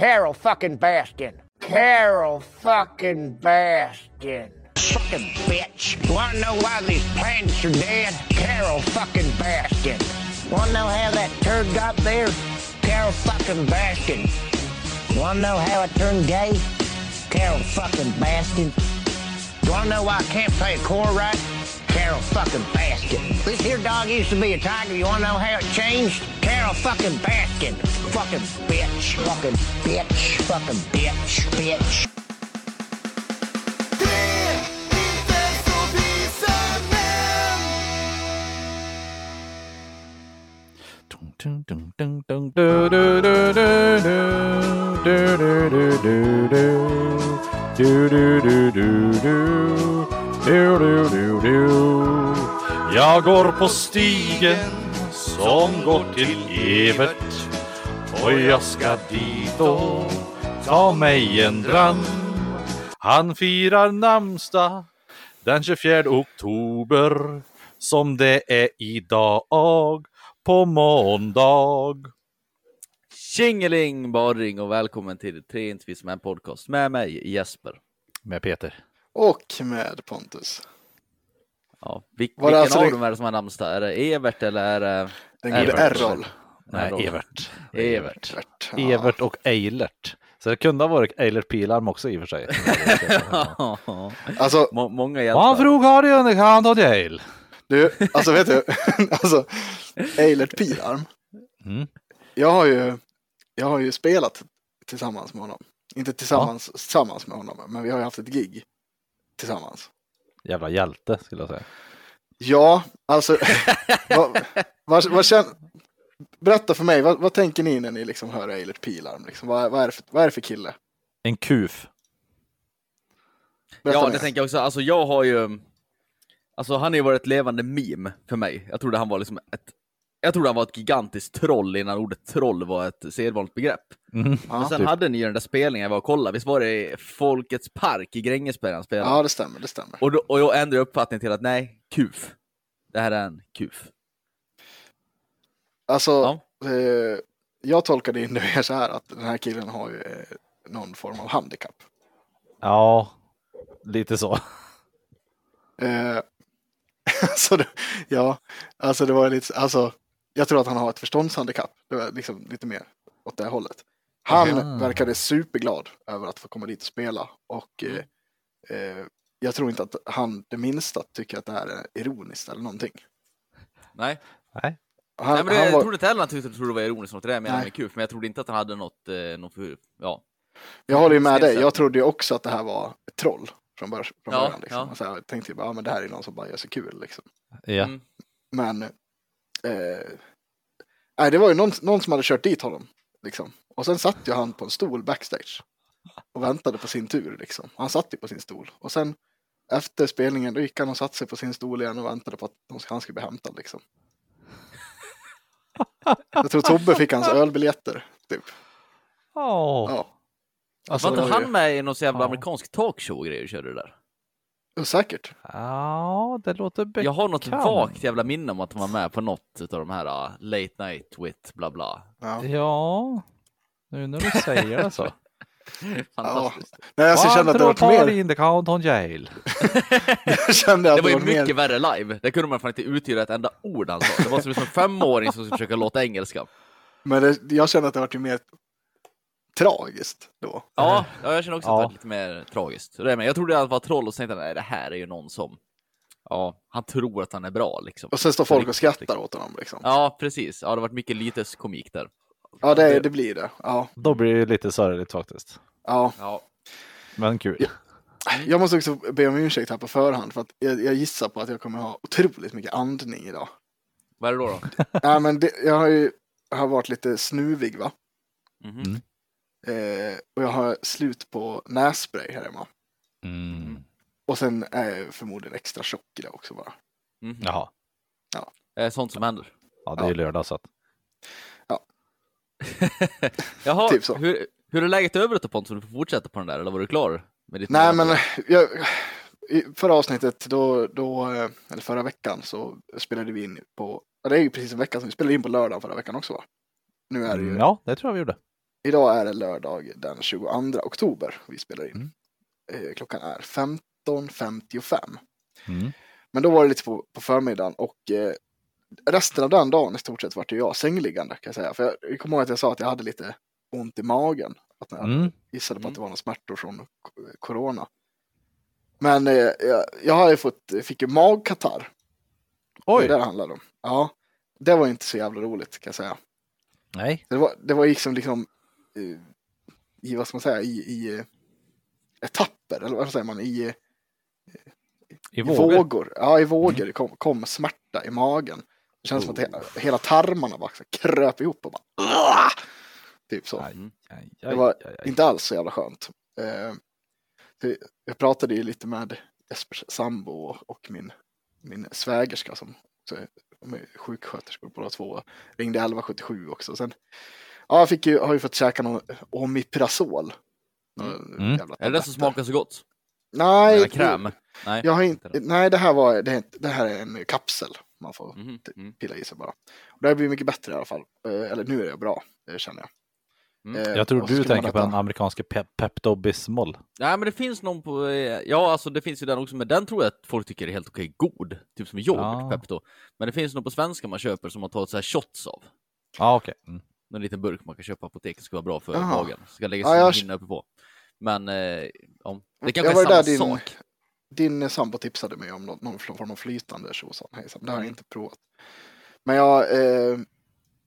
Carol fucking Baskin. Carol fucking Baskin. Fucking bitch. Wanna know why these plants are dead? Carol fucking Baskin. Wanna know how that turd got there? Carol fucking Baskin. Wanna know how I turned gay? Carol fucking Baskin. Wanna know why I can't play a chord right? Carol fucking Baskin. This here dog used to be a tiger. You wanna know how it changed? Carol fucking Baskin. Fucking bitch. Fucking bitch. Fucking bitch. Bitch. Jag går på stigen som går till Evert och jag ska dit och ta mig en dram. Han firar namnsdag den 24 oktober som det är idag på måndag. Tjingeling Badring och välkommen till Tre inte vi som är en podcast med mig Jesper. Med Peter. Och med Pontus. Ja, vil- Var vilken alltså av det- dem är det som har namnsdag? Är det Evert eller är det Den Evert. gode Errol. Nej, Evert. Evert. Evert? Ja. Evert och Eilert. Så det kunde ha varit Eilert Pilarm också i och för sig. Alltså, Må- många Han hjältar. frog har i underkant och jail. du, alltså vet du, alltså, Eilert Pilarm. Mm. Jag har ju, jag har ju spelat tillsammans med honom. Inte tillsammans, tillsammans med honom, men vi har ju haft ett gig tillsammans. Jävla hjälte skulle jag säga. Ja, alltså, vad, vad, vad känner, berätta för mig, vad, vad tänker ni när ni liksom hör Eilert Pilarm? Liksom? Vad, vad, är det för, vad är det för kille? En kuf. Berätta Ja, mer. det tänker jag också. Alltså jag har ju... Alltså han har ju varit ett levande meme för mig. Jag trodde han var liksom ett... Jag trodde han var ett gigantiskt troll innan ordet troll var ett sedvanligt begrepp. Mm. Men sen typ. hade ni ju den där spelningen jag var och kollade. Visst var det i Folkets park i Grängesberg han spelade? Ja, det stämmer, det stämmer. Och, då, och jag ändrade uppfattning till att nej, kuf. Det här är en kuf. Alltså, Ja. eh, jag tolkade in det mer så här att den här killen har ju eh, någon form av handikapp. Ja, lite så. Eh, alltså, det, ja, alltså det var lite, alltså, jag tror att han har ett förståndshandikapp. Det var liksom lite mer åt det hållet. Han Aha. verkade superglad över att få komma dit och spela och eh, eh, jag tror inte att han det minsta tycker att det här är ironiskt eller någonting. Nej, Nej. Han, nej men det, han jag var, trodde inte heller han tyckte trodde det var ironiskt något det där med Nej. med kuf, men jag trodde inte att han hade något, eh, något för, ja. jag håller ju med dig, jag trodde ju också att det här var ett troll från, bör, från Ja, början. Liksom. ja. Alltså, jag tänkte ju bara, ja, men det här är någon som bara gör sig kul. Liksom. Ja. Mm. Men nej, det var ju någon, någon som hade kört dit honom. Liksom. Och sen satt ju han på en stol backstage. Och väntade på sin tur. Liksom. Han satt ju på sin stol. Och sen efter spelningen då gick han och satte sig på sin stol igen och väntade på att de- han skulle bli hämtad. Liksom. Jag tror Tobbe fick hans ölbiljetter. Typ. Åh. Ja. Alltså, var inte var ju- han med i någon så jävla Ja. amerikansk talkshow och grejer och körde det där? Ja, Säkert. Ja, det låter bekant. Jag har något vagt jävla minne om att han var med på något av de här uh, Late Night with bla bla. Ja. Ja, nu när du säger det så. Fantastiskt. Nej, alltså, jag kände att det var mer. in the count on jail. Jag kände att Det var ju mer- mycket värre live. Det kunde man fan inte uttyda ett enda ord han sa. Det var som en femåring som skulle försöka låta engelska. Men det, jag kände att det var mer tragiskt då. Ja, ja jag känner också att det Ja. var lite mer tragiskt. Det är med. Jag trodde att det var troll och så tänkte jag, nej det här är ju någon som, ja, han tror att han är bra liksom. Och sen står folk och skrattar liksom. åt honom. Liksom. Ja, precis. Ja, det har varit mycket lites komik där. Ja, det, det blir det. Ja, Då blir det lite sorgligt faktiskt. ja. Ja. Men kul. Jag måste också be om ursäkt här på förhand för att jag, jag gissar på att jag kommer ha otroligt mycket andning idag. Vad är det då? då? Ja, men det, jag har ju har varit lite snuvig va. Mhm. Eh, och jag har slut på nässpray här hemma. Mm. Och sen är jag förmodligen extra tjock idag också bara. Mhm. Jaha. Eh, Sånt som händer. Ja, det är ju lördag så att. Jaha, Typ så. Hur, hur är läget i övrigt då Pontus? Du får fortsätta på den där, eller var du klar? Med ditt Nej men jag, i förra avsnittet då, då, eh, eller förra veckan så spelade vi in på, ja, det är ju precis en vecka sedan, vi spelade in på lördag förra veckan också va? Nu är det ju, Mm, Ja, det tror jag vi gjorde. Idag är det lördag den 22 oktober vi spelar in. Mm. Eh, klockan är 15.55. Mm. Men då var det lite på, på förmiddagen och eh, resten av den dagen i stort sett vart jag sängliggande kan jag säga. För jag, jag kommer ihåg att jag sa att jag hade lite ont i magen. Att jag Mm. gissade på Mm. att det var några smärtor från corona. Men eh, jag, jag har fått, fick ju magkatarr. Oj, det det handlar om. Ja, det var inte så jävla roligt kan jag säga. nej. Det var, det var liksom, liksom i, vad ska man säga, i, i eh, etapper, eller vad säger man, i, eh, I vågor. vågor. Ja, i vågor det kom, kom smärta i magen. Det känns som att hela, hela tarmarna bara så kröp ihop och bara "Åh!" Typ så. Aj, aj, Det aj, var aj, aj. inte alls så jävla skönt. Eh, det- jag pratade ju lite med Jespers sambo och, min, min svägerska som är, de är sjuksköterskor båda två. Ringde 1177 också. Sen, ja, jag fick ju, har ju fått käka någon Omiprazol. Någon Mm. jävla Är det det som smakar så gott? Nej, Eller kräm? Nej. jag har inte, nej det här var, det, det här är en kapsel man får Mhm, mm. pilla i sig bara. Och det här blir mycket bättre i alla fall. Eh, eller nu är det bra, det känner jag. Mm. Eh, Jag tror du tänker på den amerikanska Pep Pepto-Bismol. Nej men det finns någon på, eh, ja alltså det finns ju den också, men den tror jag att folk tycker är helt okej god. Typ som yoghurt, Ja. Pepto. Men det finns någon på svenska man köper som man tar så här shots av. Ja, okej. Mm. En liten burk man kan köpa på apoteket, ska vara bra för Jaha. magen. Ska lägga Ja, sin jag- hinna uppe på. Men eh, ja, det Jag kanske var är samma där din- sak. Din sambo tipsade mig om någon, någon form av flytande tjosan hejsan. Det har jag Mm. inte provat. Men jag, eh,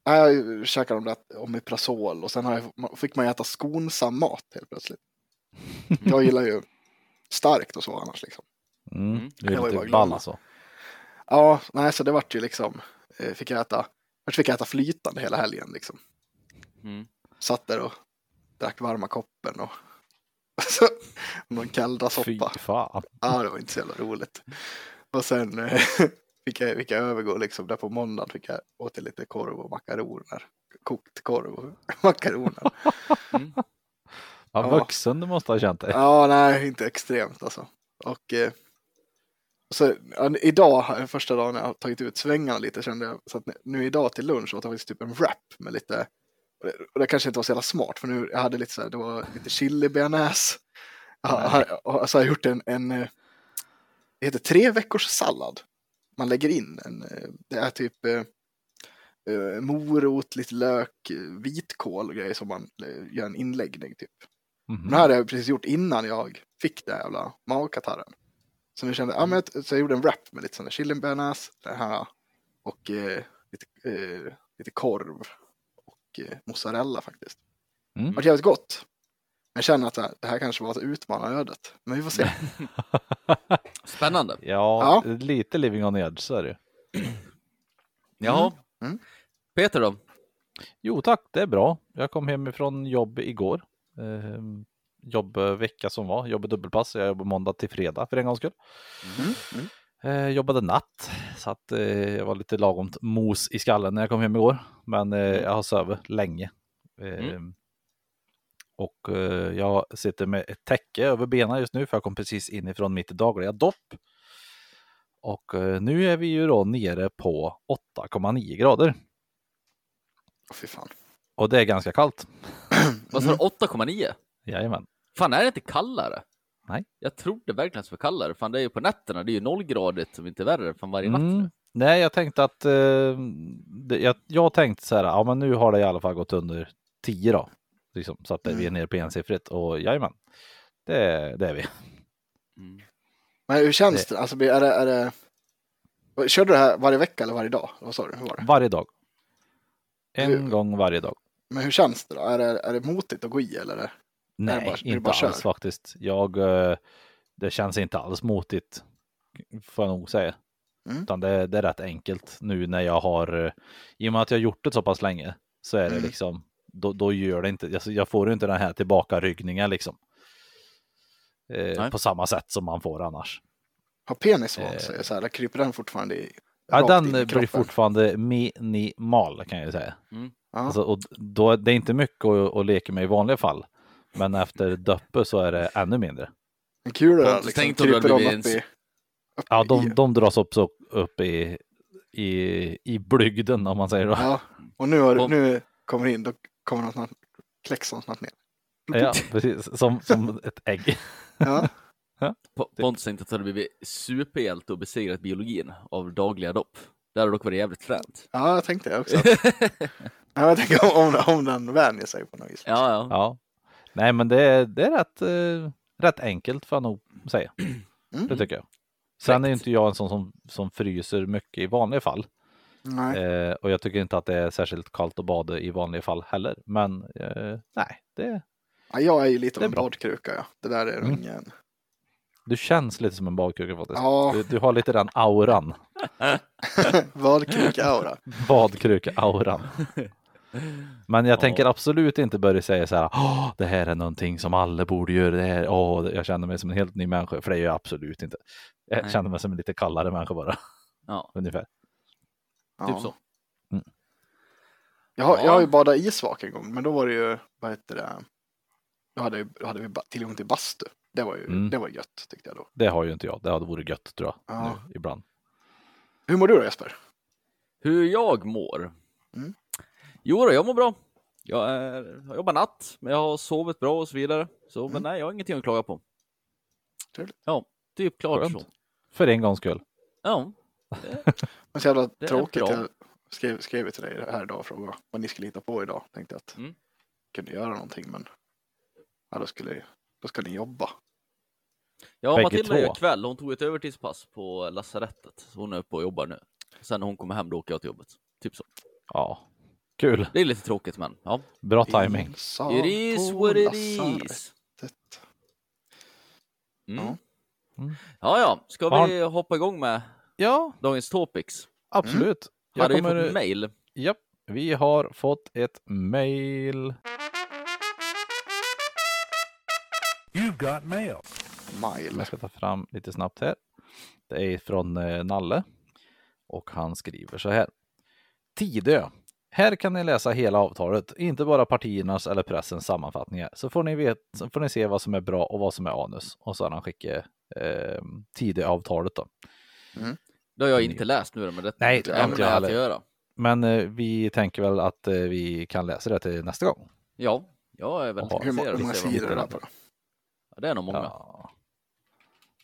jag käkade om det Omeprazol och sen har jag, fick man äta skonsam mat helt plötsligt. Jag gillar ju starkt och så annars liksom. Mm. Mm. Du är Jag var ju lite ball så. Ja, nej, så det vart ju liksom, eh, fick jag äta, först fick jag äta flytande hela helgen liksom. Mm. Satt där och drack varma koppen och någon kallda Fy fan. Ja, det var inte så jävla roligt. Och sen eh, fick, jag, fick jag övergå liksom där på måndagen fick jag åt lite korv och makaroner. Kokt korv och makaroner. Vad Ja. vuxen du måste ha känt dig. Ja, nej, inte extremt alltså. Och eh, så, ja, idag, första dagen jag har tagit ut svängarna lite kände jag, så att nu idag till lunch åt jag faktiskt typ en wrap med lite, och det, och det kanske inte var så jävla smart för nu, jag hade lite så här, det var lite chili bearnaise. Och så har jag gjort en, en, eh, det heter tre veckors sallad. Man lägger in en, eh, det är typ eh, morot, lite lök, vitkål och grejer som man gör en inläggning typ. Mhm. Det här hade jag precis gjort innan jag fick den jävla magkatarren. Så nu kände jag, ja, men jag, så jag gjorde en wrap med lite där chili bearnaise, det här och eh, lite, eh, lite korv och eh, mozzarella faktiskt. Mm. Det var jävligt gott. Men jag känner att det här, kanske var att utmana ödet. Men vi får se. Spännande. Ja, lite living on the edge så är det. Jaha. Mm. Peter då? Jo tack, det är bra. Jag kom hem ifrån jobb igår. Eh, jobbvecka som var, jobbade dubbelpass. Jag jobbade måndag till fredag för en gångs skull. Mm. Mm. Eh, jobbade natt, så att eh, jag var lite lagom mos i skallen när jag kom hem igår. Men eh, jag har sovit länge. Eh, Mm. Och eh, jag sitter med ett täcke över benen just nu för jag kom precis in ifrån mitt dagliga dopp. Och eh, nu är vi ju då nere på 8,9 grader. Fy fan. Och det är ganska kallt. Vad sa du? 8,9? Jajamän. Fan, är det inte kallare? Nej. Jag trodde verkligen att det var kallare. Fan, det är ju på nätterna. Det är ju nollgradigt som inte är värre fan varje natt. Mm. Nej, jag tänkte att eh, det, jag, jag tänkte så här, ja men nu har det i alla fall gått under 10 då. Liksom, så att vi är nere på ensiffrigt och jajamän, det, det är vi. Mm. Men hur känns det? Alltså, blir- är det, är det... Körde du det här varje vecka eller varje dag? Vad sa du? Hur var det? Varje dag. En Hur- gång varje dag. Men hur känns det då? Är det, är det motigt att gå i eller? Nej, bara- inte kör? alls faktiskt. Jag, eh, det känns inte alls motigt, får jag nog säga. Mm. Utan det, det är rätt enkelt nu när jag har, eh, i och med att jag har gjort det så pass länge, så är det Mm. liksom, då, då gör det inte, alltså jag får inte den här tillbakaryggningen liksom. Eh, på samma sätt som man får annars. Har penis Eh. sig? Så här, kryper den fortfarande i? Ja, den i blir fortfarande minimal kan jag säga. Mm. Alltså, och då, det är inte mycket att, att leka med i vanliga fall. Men efter döppe så är det ännu mindre. Kul där, Pontus, liksom, tänk kryper hade de upp i... Upp Ja, i. de, de dras upp, så, upp i, i, i blygden om man säger så. Ja, och nu, har, Pon- nu kommer in, då kommer något, kläcks han snabbt ner. Ja, precis. Som, som ett ägg. Ja. Po- Pontus tänkte att det hade blivit superhjälte och besegrat biologin av dagliga dopp. Det hade dock varit jävligt fränt. ja, jag tänkte det också. ja, jag tänker om, om, om den vänjer sig på något vis. Ja, ja. Ja. Nej, men det, är- det är rätt, eh, rätt enkelt får jag nog säga. Mm. Det tycker jag. Sen är ju Fräckt. inte jag en sån som, som fryser mycket i vanliga fall. Nej. Eh, och jag tycker inte att det är särskilt kallt att bada i vanliga fall heller. Men eh, nej, det, Ja, jag är ju lite Det av är en bra. badkruka, ja. Det där är Mm. ingen... du känns lite som en badkruka faktiskt. Ja. Du, du har lite den auran. Badkruka-aura. Badkruka-auran. Men jag Ja. tänker absolut inte börja säga så här, "Åh, det här är någonting som alla borde göra. Det här, åh, jag känner mig som en helt ny människa, för det är jag absolut inte. Jag Nej. känner mig som en lite kallare människa bara, ja. ungefär. Ja. Typ så. Jag har, Ja. jag har ju badat isvak en gång, men då var det ju, vad heter det, då hade, då hade vi tillgång till bastu. Det var ju, Mm. det var gött tyckte jag då. Det har ju inte jag. Det hade varit gött tror jag, Ja. nu, ibland. Hur mår du då Jesper? Hur jag mår? Mm. Jo då, jag mår bra. Jag, är, jag jobbar natt, men jag har sovit bra och så vidare. Så, men nej, jag har ingenting att klaga på. Trevligt. Ja, typ klart Skönt. så. För en gångs skull. Ja, Men så jävla tråkigt. Jag skrev, skrev till dig här idag och frågade vad ni skulle hitta på idag. Tänkte att Mm. kunde göra någonting, men ja, då, skulle, då ska ni jobba. ja Bägge Matilda gör kväll. Hon tog ett övertidspass på lasarettet. Så hon är uppe och jobbar nu. Sen när hon kommer hem, då åker jag till jobbet. Typ så. Ja, kul. Det är lite tråkigt, men ja. Bra timing. It is what it is. Mm. Ja. Mm. Ja, ja. Ska Har- vi hoppa igång med Ja, dagens topics? absolut. Jag Hade vi kommer- fått mail? Japp, vi har fått ett mail. You've got mail. Mile. Jag ska ta fram lite snabbt här. Det är från eh, Nalle och han skriver så här. Tidö. Här kan ni läsa hela avtalet, inte bara partiernas eller pressens sammanfattningar. Så får ni, vet, så får ni se vad som är bra och vad som är anus. Och så har han skickat eh, Tidö-avtalet då. Det har jag inte läst nu, men det Nej, det har inte jag heller. göra. Men eh, vi tänker väl att eh, vi kan läsa det till nästa gång. Ja, jag är väldigt intresserad hur många sidor är det på då? Ja, det är nog många. Ja.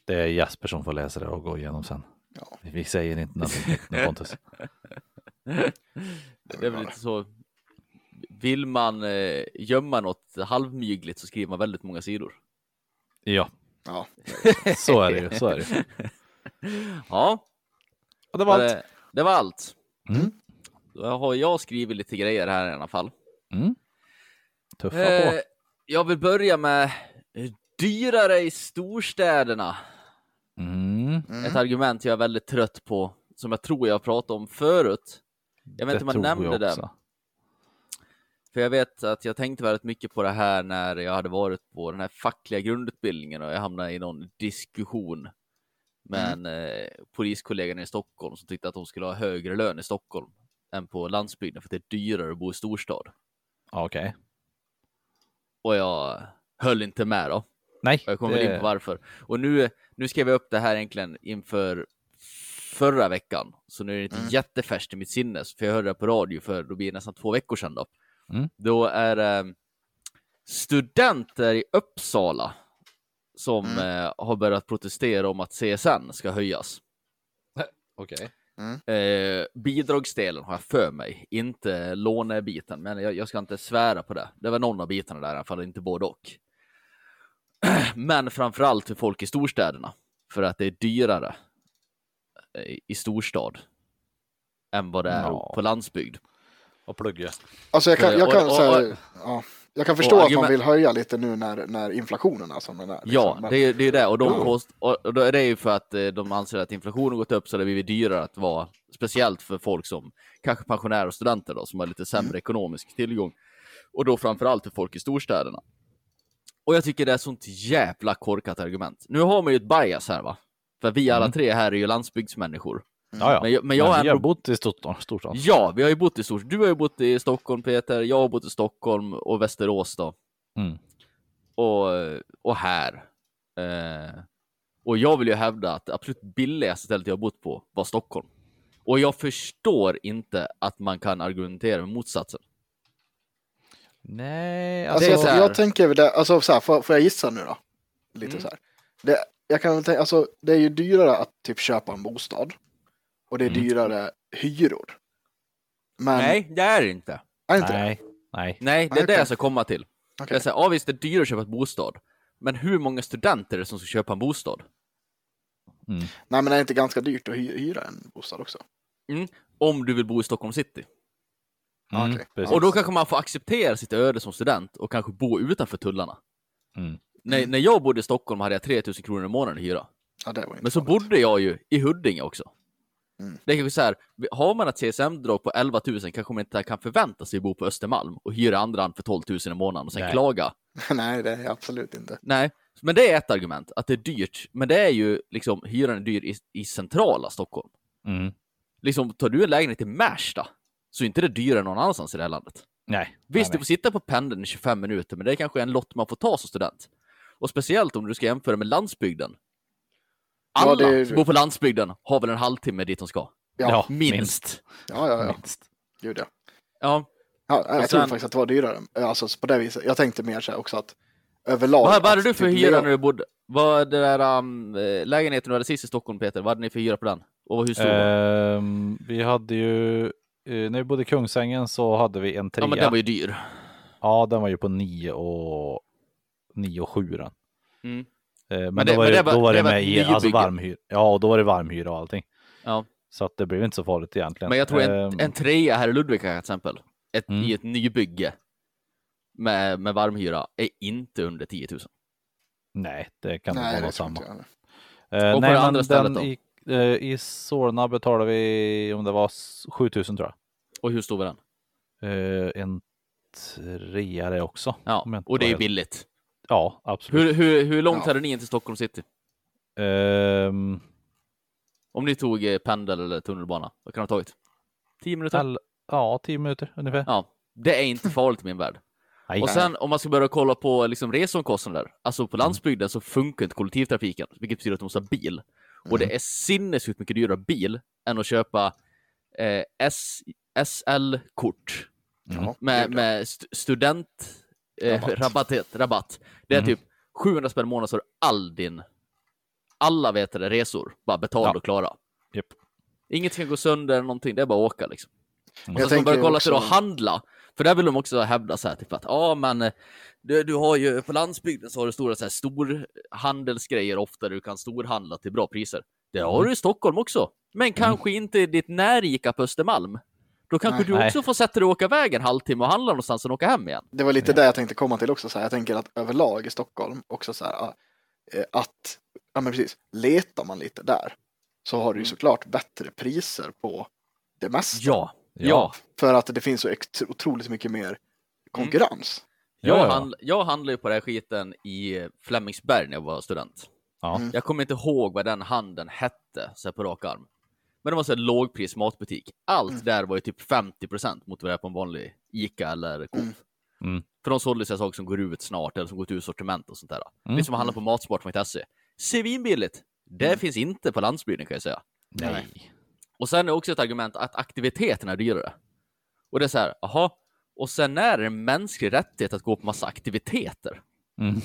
Det är Jesper som får läsa det och gå igenom sen. Ja. Vi säger inte någonting nu Pontus. Det är väl lite så. Vill man eh, gömma något halvmygligt så skriver man väldigt många sidor. Ja, Ja. så är det ju. Så är det. ju. Ja, Och det var allt. det, det var allt. Mm. Då har jag skrivit lite grejer här i alla fall. Mm. Tuffa Eh, på. jag vill börja med eh, dyrare i storstäderna. Mm. Mm. Ett argument jag är väldigt trött på, som jag tror jag pratade om förut. Jag vet inte om tror nämnde det. För jag vet att jag tänkte väldigt mycket på det här när jag hade varit på den här fackliga grundutbildningen och jag hamnade i någon diskussion med en eh, poliskollega i Stockholm som tyckte att de skulle ha högre lön i Stockholm än på landsbygden för att det är dyrare att bo i storstad. Ja, Okej. Och jag höll inte med då. Nej, Och jag kommer väl in på varför. Och nu, nu skrev jag upp det här egentligen inför förra veckan. Så nu är det inte Mm. jättefärskt i mitt sinne. För jag hörde det på radio för då blir det nästan två veckor sedan då. Mm. Då är det studenter i Uppsala som eh, har börjat protestera om att CSN ska höjas. Okej. Eh, bidragsdelen har jag för mig, inte lånebiten, men jag, jag ska inte svära på det. Det var någon av bitarna där i alla fall, inte både och. Men framförallt för folk i storstäderna, för att det är dyrare eh, i storstad än vad det är Ja. på landsbygd. Och plugga. Alltså jag kan, jag Och- kan, och- här, och- ja, jag kan förstå att man argument- vill höja lite nu när, när inflationen är som den är. liksom. Ja, Men- det är det. Är det. Och, de Jo. påst- och och då är det ju för att eh, de anser att inflationen gått upp så det blivit dyrare att vara, speciellt för folk som kanske pensionärer och studenter då, som har lite sämre ekonomisk tillgång. Och då framförallt för folk i storstäderna. Och jag tycker det är sånt jävla korkat argument. Nu har man ju ett bias här va? För vi alla Mm. tre här är ju landsbygdsmänniskor. Ja, ja. Men jag- men jag har vi har ändå- bott i storstad. storstad. Ja, vi har ju bott i stort. Du har ju bott i Stockholm Peter, jag har bott i Stockholm och Västerås då. Mm. och, och här. Eh, och jag vill ju hävda att det absolut billigaste stället jag har bott på var Stockholm. Och jag förstår inte att man kan argumentera med motsatsen. Nej, Alltså, är jag, så här- jag tänker väl det, alltså så här, får, får jag gissa nu då? Lite Mm. så här. Det, jag kan tänka, alltså det är ju dyrare att typ köpa en bostad. Och det är Mm. dyrare hyror. Men, Nej, det är det inte. är inte det? Nej, nej. Nej, det är det Okej. jag ska komma till. Okej. Jag säger, ja visst, det är dyrare att köpa ett bostad. Men hur många studenter är det som ska köpa en bostad? Mm. Nej men är det inte ganska dyrt att hy, hyra en bostad också? Om du vill bo i Stockholm city. Mm, okej. precis. Och då kanske man får acceptera sitt öde som student och kanske bo utanför tullarna. Mm. När, när jag bodde i Stockholm hade jag 3000 kronor i månaden i hyra. Ja, det var inte Men så farligt. bodde jag ju i Huddinge också. Mm. Det är kanske så här, har man ett CSN-drag på 11 000 kanske man inte kan förvänta sig att bo på Östermalm och hyra andra hand för 12 000 i månaden och sen Nej. klaga. Nej, det är absolut inte. Nej, men det är ett argument, att det är dyrt. Men det är ju liksom, hyran är dyr i, i centrala Stockholm. Mm. Liksom, tar du en lägenhet i Märsta så är inte det dyrare någon annanstans i det här landet. Nej. Visst, nej, du får sitta på pendeln i 25 minuter, men det är kanske en lott man får ta som student. Och speciellt om du ska jämföra med landsbygden. Ja, Alla det är- som bor på landsbygden har väl en halvtimme dit de ska. Ja, Ja, Minst. minst. ja, ja. ja. minst. Gud ja. Ja. ja jag Och tror sen- faktiskt att det var dyrare. Alltså på det viset. Jag tänkte mer så här också att överlag. Vad, vad hade du för typ hyra när du bodde? Vad det där um, eh, lägenheten du hade sist i Stockholm, Peter? Vad hade ni för hyra på den? Och hur stor? Ehm, vi hade ju, eh, när vi bodde i Kungsängen så hade vi en trea. Ja, men den var ju dyr. Ja, den var ju på 9 och 9 och 7 den. Mm. Eh, Men, Men det- då var men det, det då var det det var med i alltså varmhyra. Ja, och då var det varmhyra och allting. Ja. Så att det blev inte så farligt egentligen. Men jag tror en, Ehm, en trea här i Ludvika till exempel, ett, Mm. i ett nybygge med, med varmhyra, är inte under 10 000. Nej, det kan Nej, vara det tror samma. inte jag. Eh, Och på nej, det andra stället då? i, eh, I Solna betalade vi, om det var s- 7000 tror jag. Och hur stor var den? Eh, en trea det också. Ja, inte och det är billigt. Ja, absolut. Hur, hur, hur långt Ja. hade ni in till Stockholm city? Ehm, Om ni tog eh, pendel eller tunnelbana, vad kan det ha tagit? 10 minuter? el- ja, 10 minuter ungefär. Ja, det är inte farligt i min värld. Nej. Och sen om man ska börja kolla på liksom resomkostnader, alltså Mm. på landsbygden så funkar inte kollektivtrafiken, vilket betyder att du måste ha bil. Och Mm. det är sinnessjukt mycket dyrare bil än att köpa eh, SL-kort Mm. med, med st student eh, Rabatt. rabatt. rabatt. Det är Mm. typ 700 spänn i månaden så har du all din, alla vet det, resor, bara betalda Ja. och klara. Japp. Inget kan gå sönder eller någonting, det är bara att åka liksom. Mm. Och sen så börjar tänker kolla också- till att handla. För där vill de också hävda så här, typ att ja, men eh, du, du har ju på landsbygden så har du stora så här storhandelsgrejer ofta där du kan storhandla till bra priser. Det har du i Stockholm också, men kanske inte i ditt närika på Östermalm. Då kanske Nej. du Nej. också får sätta dig och åka iväg en halvtimme och handla någonstans och åka hem igen. Det var lite det jag tänkte komma till också. Så här. Jag tänker att överlag i Stockholm också så här eh, att, ja men precis, letar man lite där så har du ju såklart bättre priser på det mesta. Ja, ja. Ja. För att det finns så otroligt mycket mer konkurrens. Jag, Ja, ja. handl- jag handlade ju på den här skiten i Flemingsberg när jag var student. Ja. Mm. Jag kommer inte ihåg vad den handeln hette så här på rak arm. Men det var så här lågpris matbutik. Allt Mm. där var ju typ 50% mot vad det är på en vanlig Ica eller Coop. Mm. Mm. För de sålde sig saker som går ut snart eller som går ut ur sortiment och sånt där. Mm. Lite som att handla på matsport.se. Svinbilligt! Det Mm. finns inte på landsbygden kan jag säga. Nej. Och sen är också ett argument att aktiviteterna är dyrare. Och det är så här, aha, och sen är det en mänsklig rättighet att gå på massa aktiviteter. Mm.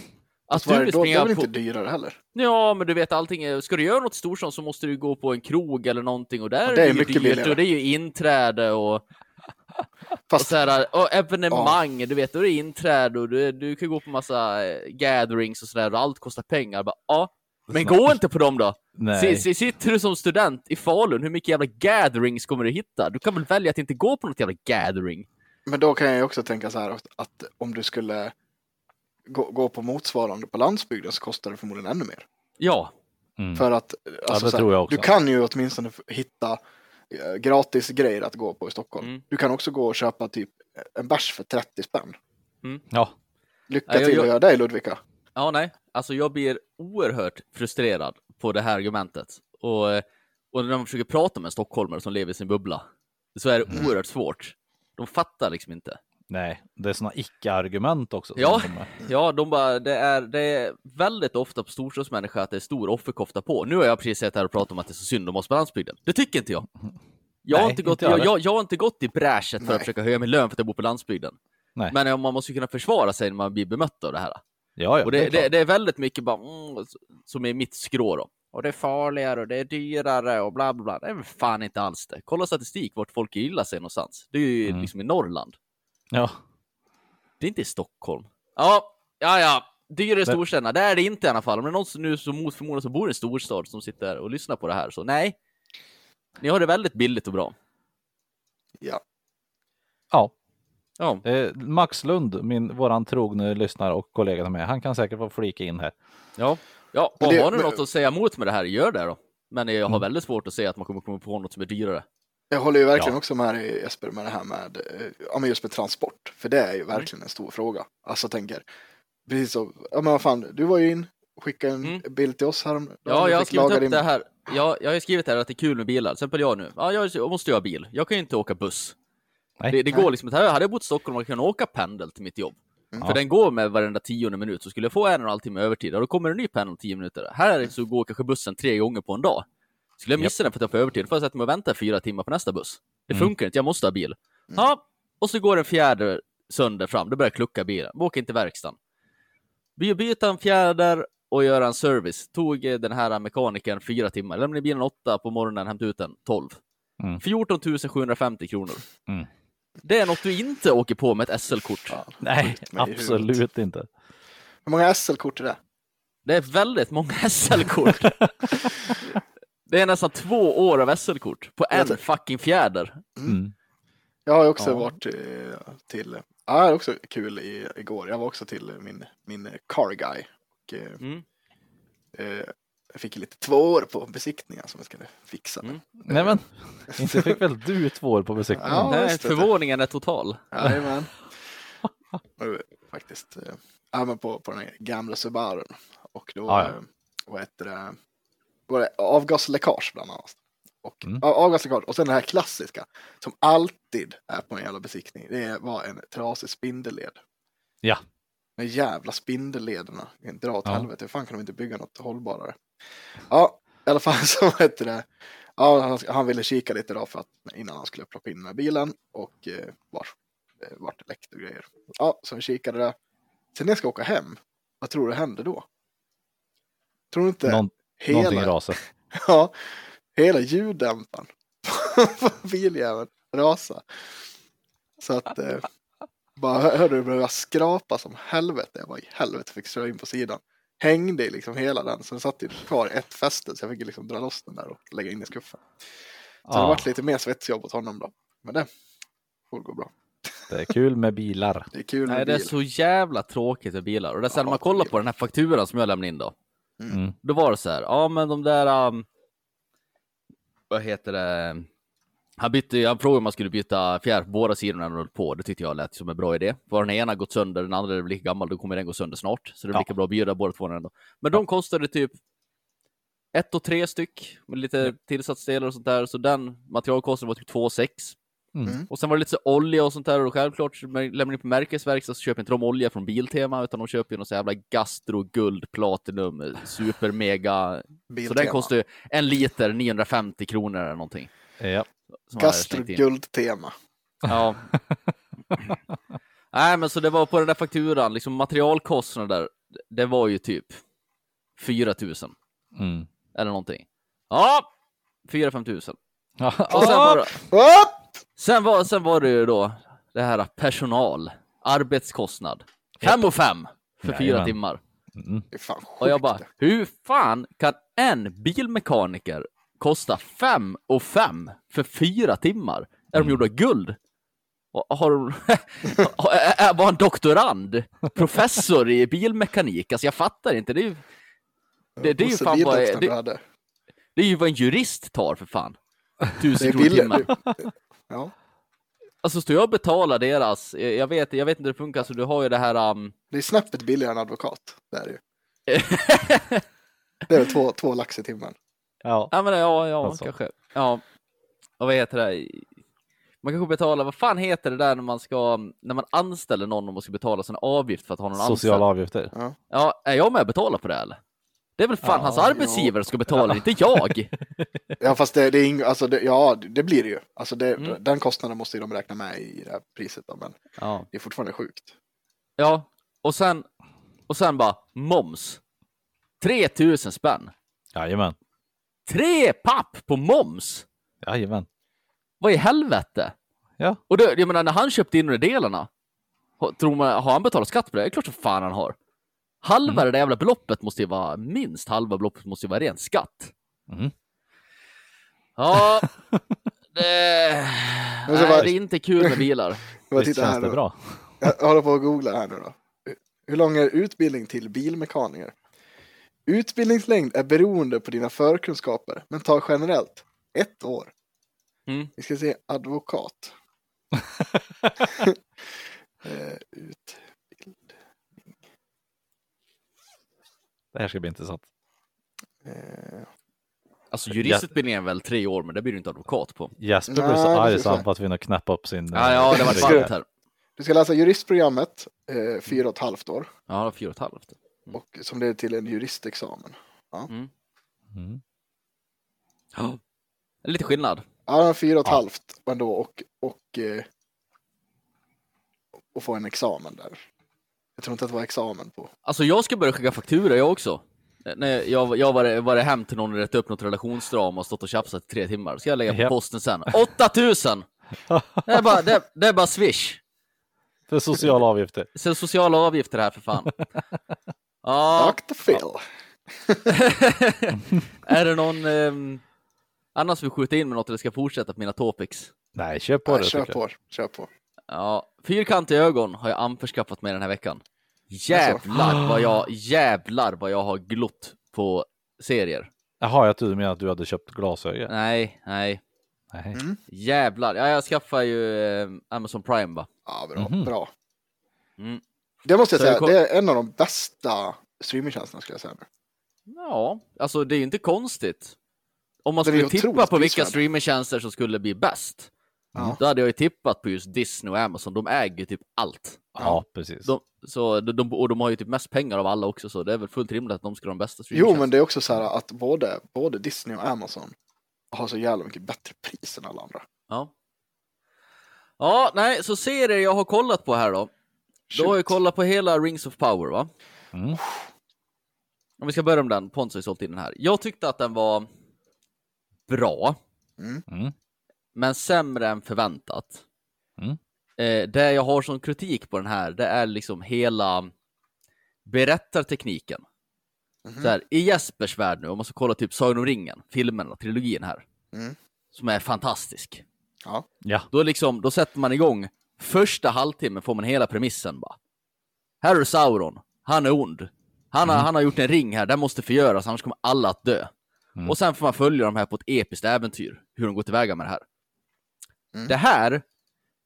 Att du det, vill då, det är springa väl på... inte dyrare heller. Ja, men du vet allting. är- Ska du göra något i storstan så måste du gå på en krog eller någonting och där Ja, är det är ju mycket dyrt billigare. och det är ju inträde och, och, Fast så här, och evenemang. Du vet, då är det inträde och du, du kan gå på massa eh, gatherings och sådär och allt kostar pengar. Bara, ja, men gå inte på dem då! Nej. S- s- Sitter du som student i Falun, hur mycket jävla gatherings kommer du hitta? Du kan väl välja att inte gå på något jävla gathering? Men då kan jag ju också tänka så här att, att om du skulle gå, gå på motsvarande på landsbygden så kostar det förmodligen ännu mer. Ja, Mm. För att alltså, det så här, tror jag också. du kan ju åtminstone hitta eh, gratis grejer att gå på i Stockholm. Mm. Du kan också gå och köpa typ en bärs för 30 spänn. Ja. Lycka Ja, jag- till jag- att göra det Ludvika. Ja, nej. Alltså jag blir oerhört frustrerad på det här argumentet. Och, eh, och när man försöker prata med en stockholmare som lever i sin bubbla, så är det Mm. oerhört svårt. De fattar liksom inte. Nej, det är sådana icke-argument också. Ja. Ja, de bara, det är, det är väldigt ofta på storstadsmänniskor att det är stor offerkofta på. Nu har jag precis sett här och pratat om att det är så synd om oss på landsbygden. Det tycker inte jag. Jag har, Nej, inte, gått, inte jag jag, jag, har inte gått i bräschet för Nej. att försöka höja min lön för att jag bor på landsbygden. Nej. Men man måste ju kunna försvara sig när man blir bemött av det här. Ja, ja. Och är det, det, klart. det är väldigt mycket bara, mm, som är mitt skrå då. Och det är farligare och det är dyrare och bla bla bla. Det är fan inte alls det. Kolla statistik vart folk gillar sig någonstans. Det är ju Mm. liksom i Norrland. Ja. Det är inte i Stockholm. Ja, ja, ja. Dyrare i Men- storstäderna, det är det inte i alla fall. Om det är någon som nu som mot förmodan som bor i en storstad som sitter och lyssnar på det här, så nej. Ni har det väldigt billigt och bra. Ja. ja. Ja, Eh, Max Lund, min, våran trogne lyssnare och kollega mig, han kan säkert få flika in här. ja, ja. Och det- har ni men- något att säga emot med det här, gör det då. Men jag har Mm. väldigt svårt att säga att man kommer komma på något som är dyrare. Jag håller ju verkligen Ja. också med dig Jesper med det här med, eh, ja men just med transport. För det är ju Mm. verkligen en stor fråga. Alltså jag tänker, precis så, ja men vad fan, du var ju in, skickade en Mm. bild till oss här. Ja, jag har skrivit upp det här. Ja, jag har skrivit här att det är kul med bilar. Till exempel jag nu. Ja, jag måste ju ha bil. Jag kan ju inte åka buss. Nej. Det, det Nej. går liksom inte. Hade jag bott i Stockholm och kunnat åka pendel till mitt jobb. Mm. För den går med varenda tionde minut. Så skulle jag få en och en halv timme övertid, och då kommer en ny pendel tio minuter. Här så går kanske bussen tre gånger på en dag. Skulle jag missa den för att jag får övertid, får jag sätta mig och vänta fyra timmar på nästa buss. Det Mm. funkar inte, jag måste ha bil. Ja, och så går en fjärde sönder fram, då börjar jag klucka bilen. Vi åker inte till verkstaden. Vi byta en fjäder och göra en service. Tog den här mekanikern fyra timmar. Lämnade bilen åtta på morgonen, hämtade ut den tolv. Mm. 14 750 kronor. Mm. Det är något du inte åker på med ett SL-kort. Ja. Nej, absolut inte. Hur många SL-kort är det? Det är väldigt många SL-kort. det är nästan två år av SL-kort på en fucking fjäder. Mm. Jag har ju också Ja. varit eh, till, ja det är också kul i, igår, jag var också till min, min car guy. Och, eh, Mm. eh, jag fick lite två år på besiktningen som jag skulle fixa. Mm. Nej men, inte fick väl du två år på besiktningen? Ja, Nej, förvåningen är total. Jajamän. Faktiskt. eh, Ja, men på, på den här gamla Subarun. Och då, Ja, ja. eh, vad heter det, var det avgasläckage bland annat. Och, Mm. avgasläckage. Och sen det här klassiska som alltid är på en jävla besiktning. Det var en trasig spindelled. Ja. De jävla spindellederna. Dra åt Ja. helvete. Hur fan kan de inte bygga något hållbarare? Ja, i alla fall så heter det. Ja, han, han ville kika lite då för att innan han skulle plocka in den här bilen och eh, var, eh, vart det läckte och grejer. Ja, så vi kikade det. Sen när jag ska åka hem, vad tror du händer då? Tror du inte Någon, någonting hela, rasar. ja, hela ljuddämparen på biljäveln rasa. Så att eh, bara hör- hörde det börja skrapa som helvete. Jag bara i helvete fick köra in på sidan. Hängde i liksom hela den. Så den satt ju kvar ett fäste så jag fick liksom dra loss den där och lägga in i skuffen. Så det Ja, vart lite mer svetsjobb åt honom då. Men det får gå bra. det är kul med bilar. Det är kul med Nej, det är så jävla tråkigt med bilar. Och det är Ja, när man kollar på den här fakturan som jag lämnade in då. Mm. Då var det så här, ja men de där, um, vad heter det? Han, bytte, han frågade om man skulle byta fjärr på båda sidorna när höll på. Det tyckte jag lät som en bra idé. Var den ena gått sönder, den andra är väl lika gammal, då kommer den gå sönder snart. Så det är Ja. lika bra att bjuda båda två ändå. Men de kostade typ ett och tre styck med lite tillsatsdelar och sånt där. Så den materialkostnaden var typ två och sex. Mm. Och sen var det lite så olja och sånt där och självklart så lämnar ni på märkesverkstad så köper inte de olja från Biltema utan de köper ju någon så jävla Gastro Guld Platinum Super Mega. Så Biltema. den kostar ju en liter 950 kronor eller någonting. Ja. in. Gastroguld-tema. Ja. Nej men så det var på den där fakturan, liksom materialkostnader, det var ju typ 4000 Mm. eller någonting. Ja, 4-5 tusen. Ja. Och sen Upp! Sen, var, sen var det ju då det här personal, arbetskostnad. 5 och 5 för fyra Jajamän. timmar. Mm. Det är fan sjukt. Och jag bara, hur fan kan en bilmekaniker kosta 5 och 5 för fyra timmar? Är de gjorda av guld? Och Har är- var han doktorand? Professor i bilmekanik? Alltså jag fattar inte. Det är ju, det, det är ju fan vad, det, det är ju vad en jurist tar för fan. Tusen kronor timmen. Ja, Alltså står jag och betalar deras, jag vet, jag vet inte hur det funkar, så du har ju det här um, det är snäppet billigare än advokat. Det är det ju. Det är väl två, två lax i timmen. Ja. Ja, men ja, ja Alltså. kanske. Ja. Och vad heter det? Man kanske betalar, vad fan heter det där när man ska, när man anställer någon och man ska betala sin avgift för att ha någon Sociala anställd? avgifter. Ja, är jag med och betalar på det eller? Det är väl fan Ja, hans ja. arbetsgivare som ska betala, inte jag. Ja, fast det, det är ing, alltså det, ja, det blir det ju. Alltså det, Mm. Den kostnaden måste ju de räkna med i det här priset. Då, men Ja, det är fortfarande sjukt. ja. och sen, och sen bara moms. 3000 spänn. Jajamän. Tre papp på moms! Jajamän. Vad i helvete? Ja. Och det, jag menar, när han köpte in de delarna, tror man, har han betalat skatt på det? Det är klart som fan han har. Halva Mm. det där jävla beloppet måste ju vara, minst halva beloppet måste ju vara ren skatt. Mm. Ja, det, nej, det är inte kul med bilar. Visst känns det bra? Jag håller på att googla här nu då. Hur lång är utbildning till bilmekaniker? Utbildningslängd är beroende på dina förkunskaper, men tar generellt ett år. Mm. Vi ska se advokat. eh, ut. Det här ska bli intressant. Eh, Alltså juristutbildningen är väl tre år, men det blir du inte advokat på. Jesper blev Nej, så arg så han var tvungen att knäppa upp sin... Ja, ja, det var eh, varmt här. du ska läsa juristprogrammet, eh, fyra och ett halvt år, Ja, fyra och ett halvt. och som leder till en juristexamen. Mm. Mm. Ja. Lite skillnad. Ja, fyra och ett Ja. halvt ändå och, och, eh, och få en examen där. Jag tror inte att det var examen på. Alltså jag ska börja skicka faktura jag också. När jag, jag var, var hem till någon och rätt upp något relationsdrama och stått och tjafsat i tre timmar. Ska jag lägga på Japp. posten sen. 8000! Det är bara, det, det är bara swish. För sociala avgifter. Så sociala avgifter här för fan. Ja, Dr. Phil. är det någon um, annars vill skjuta in med något eller ska jag fortsätta på mina topics? Nej, kör på Nej, det. kör jag. på, kör på. Ja, fyrkantiga ögon har jag anförskaffat mig den här veckan. Jävlar vad jag, jävlar vad jag har glott på serier. Jaha, jag trodde du menade att du hade köpt glasögon. Nej, nej, Nej. Mm. jävlar. Ja, jag skaffar ju eh, Amazon Prime va. Ja, bra. Mhm. bra. Mm. Det måste jag Så säga, det kom- det är en av de bästa streamingtjänsterna skulle jag säga. nu. Ja, alltså det är ju inte konstigt. Om man Den skulle tippa på vilka streamingtjänster som skulle bli bäst, Ja. då hade jag ju tippat på just Disney och Amazon. De äger ju typ allt. Ja, precis. De, så, de, de, och de har ju typ mest pengar av alla också, så det är väl fullt rimligt att de ska ha de bästa Jo, men det är också så här att både, både Disney och Amazon har så jävla mycket bättre pris än alla andra. Ja. Ja, nej, så serier jag har kollat på här då. Då har jag Shoot. kollat på hela Rings of Power, va? Mm. Om vi ska börja med den, Pontus har ju sålt in den här. Jag tyckte att den var bra, Mm. Men sämre än förväntat. Mm. Eh, det jag har som kritik på den här, det är liksom hela berättartekniken. Mhm. Så här, I Jespers värld nu, om man ska kolla typ Sagan om ringen, filmen, trilogin här, Mm. som är fantastisk. Ja. Ja. Då, liksom, då sätter man igång, första halvtimmen får man hela premissen bara. Här är Sauron, han är ond. Han har, han har gjort en ring här, den måste förgöras, annars kommer alla att dö. Mm. Och sen får man följa de här på ett episkt äventyr, hur de går tillväga med det här. Mm. Det här,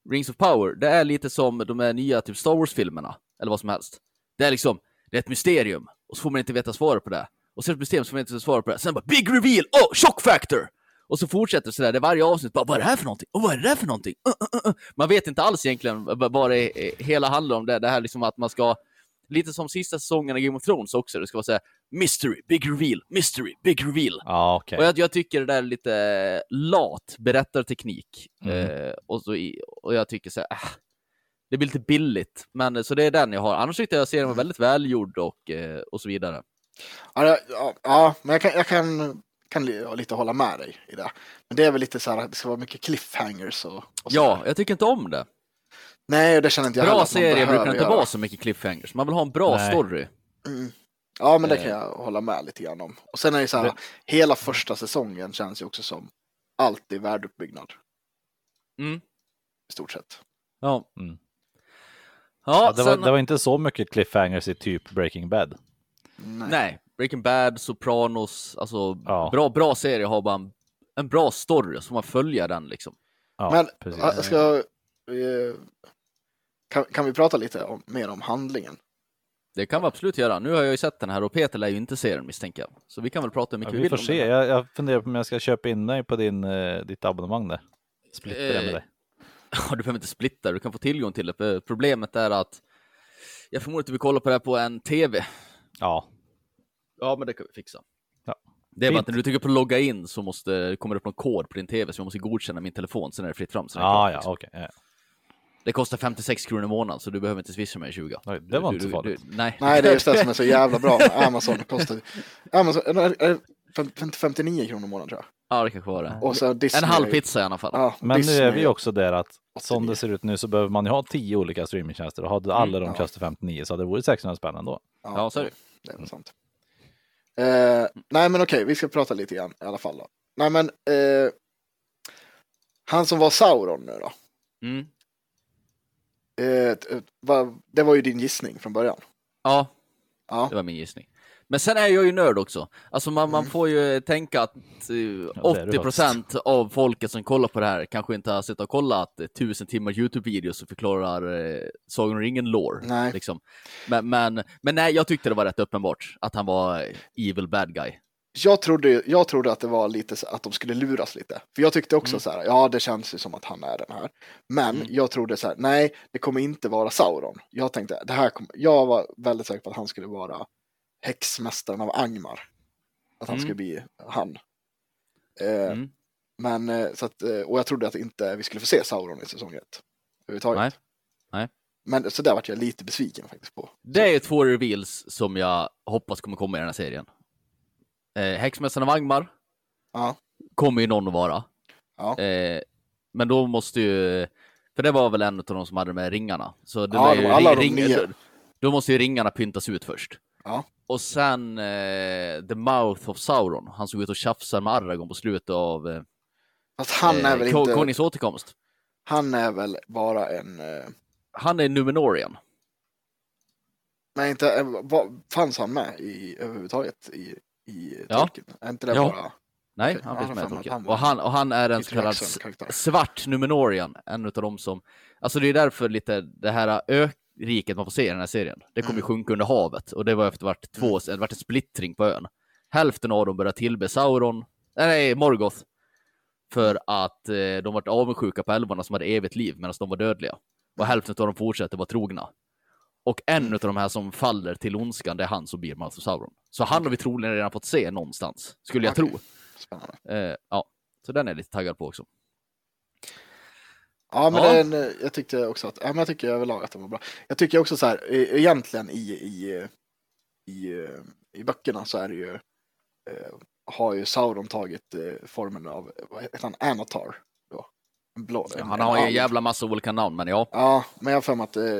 Rings of Power, det är lite som de här nya typ Star Wars-filmerna, eller vad som helst. Det är liksom, det är ett mysterium, och så får man inte veta svaret på det. Och så är det ett mysterium, så får man inte veta svaret på det. Sen bara Big Reveal! Oh, Shock Factor! Och så fortsätter det sådär, det är varje avsnitt bara, vad är det här för någonting? Och vad är det där för någonting? Uh, uh, uh, uh. Man vet inte alls egentligen vad det eh, hela handlar om. Det, det här liksom att man ska, lite som sista säsongen av Game of Thrones också, det ska vara såhär Mystery, Big Reveal, Mystery, Big Reveal. Ja, okej. Och jag, jag tycker det där är lite lat berättarteknik. Mm. Eh, och, så i, och jag tycker så här, äh, det blir lite billigt. Men så det är den jag har. Annars tyckte jag serien var väldigt välgjord och, eh, och så vidare. Ja, det- ja, ja, men jag kan, jag kan, kan lite hålla med dig i det. Men det är väl lite så här att det ska vara mycket cliffhangers och, och Ja, jag tycker inte om det. Nej, det känner inte jag Bra serier brukar inte vara så mycket cliffhangers. Man vill ha en bra Nej. story. Mm. Ja, men det Eh. kan jag hålla med lite grann om. Och sen är det så här, Det- hela första säsongen känns ju också som allt i världeuppbyggnad Mm. i stort sett. Ja. Mm. Ja, Ja, det, var, sen, det var inte så mycket cliffhangers i typ Breaking Bad. Nej. nej. Breaking Bad, Sopranos, alltså Ja. bra, bra serier har bara en, en bra story, så man följer den liksom. Ja, Men precis. jag ska, eh, kan, kan vi prata lite om, mer om handlingen? Det kan vi absolut göra. Nu har jag ju sett den här och Peter lär ju inte se den misstänker jag. Så vi kan väl prata hur Ja, mycket vi vi vill får se. Jag, jag funderar på om jag ska köpa in dig på din, eh, ditt abonnemang där. Splitta det med Eh, dig. Ja, du behöver inte splitta, du kan få tillgång till det. Problemet är att jag förmodar att vi kollar på det här på en TV. Ja, Ja, men det kan vi fixa. Ja. Det är bara att när du trycker på logga in så måste, kommer det upp någon kod på din tv så jag måste godkänna min telefon, sen är det fritt fram. Så är Ja, ja, liksom. okej. ja. Det kostar 56 kronor i månaden så du behöver inte swisha mig 20. Oj, det var Du- inte så farligt. du- nej. Nej, det är just det som är så jävla bra med Amazon. Det kostar, Amazon, är det- är det fem- 59 kronor i månaden tror jag. Ja, det kanske var det. Och så Disney. En halv pizza i alla fall. Ja, Men Disney nu är vi också där att som 89. det ser ut nu så behöver man ju ha tio olika streamingtjänster och hade alla de ja. kostat 59 så hade det varit 600 spänn ändå. Ja, så är det. Det är väl sant. Eh, nej, men okej, vi ska prata lite grann i alla fall. Då. Nej, men eh, han som var Sauron nu då. Mm. Eh, va, det var ju din gissning från början. Ja, Ja, det var min gissning. Men sen är jag ju nörd också. Alltså man, Mm. man får ju tänka att eh, det är du 80 procent av folket som kollar på det här kanske inte har sett och kollat eh, tusen timmar YouTube-videos som förklarar eh, Sagan om ringen-lore. Nej. Liksom. Men, men, men nej, jag tyckte det var rätt uppenbart att han var eh, evil bad guy. Jag trodde, jag trodde att det var lite så att de skulle luras lite. För jag tyckte också Mm. så här, ja det känns ju som att han är den här. Men Mm. jag trodde så här, nej det kommer inte vara Sauron. Jag tänkte, det här kommer, jag var väldigt säker på att han skulle vara häxmästaren av Angmar. Att han Mm. skulle bli han. Eh, Mm. Men eh, så att, eh, och jag trodde att inte vi skulle få se Sauron i säsong ett. Överhuvudtaget. Nej. Nej. Men så där vart jag lite besviken faktiskt på. Det är två reveals som jag hoppas kommer komma i den här serien. Eh, Häxmästaren av Angmar Ja, kommer ju någon att vara. ja. Eh, men då måste ju, för det var väl en av de som hade de här ringarna. Så det Ja, de- ju alla de ring, nio. då, måste ju ringarna pyntas ut först. Ja. Och sen eh, The Mouth of Sauron, han såg ut och tjafsade med Aragorn på slutet av eh, Fast han är väl Ko- inte, Konungens återkomst. han är väl bara en, eh, Han är Numenorian. nej inte, eh, vad, fanns han med i överhuvudtaget i, i Ja. Är inte det Ja. bara Nej, Okej, han finns med i Tolkien. han var- Och han, och han är en så kallad svart Numenorian, en av de som, alltså det är därför lite det här öriket man får se i den här serien, det kommer Mm. sjunka under havet och det var efter vart två, det vart en splittring på ön. Hälften av dem började tillbe Sauron, nej Morgoth, för att eh, de vart avundsjuka på älvarna som hade evigt liv medan de var dödliga. Och hälften av dem fortsätter vara trogna. Och en av de här som faller till ondskan, det är han som blir of Sauron. Så han har vi troligen redan fått se någonstans, skulle jag Okej. tro. spännande? Eh, ja, så den är jag lite taggad på också. Ja, men Ja. Den, eh, jag tyckte också att, ja, men jag tycker överlag att den var bra. Jag tycker också så här, e- egentligen i, i, i, eh, i böckerna så är det ju, eh, har ju Sauron tagit eh, formen av, vad heter han, Anatar. Blå, Ja, han har ju en jävla massa olika namn, men ja. Ja, men jag har för mig att eh,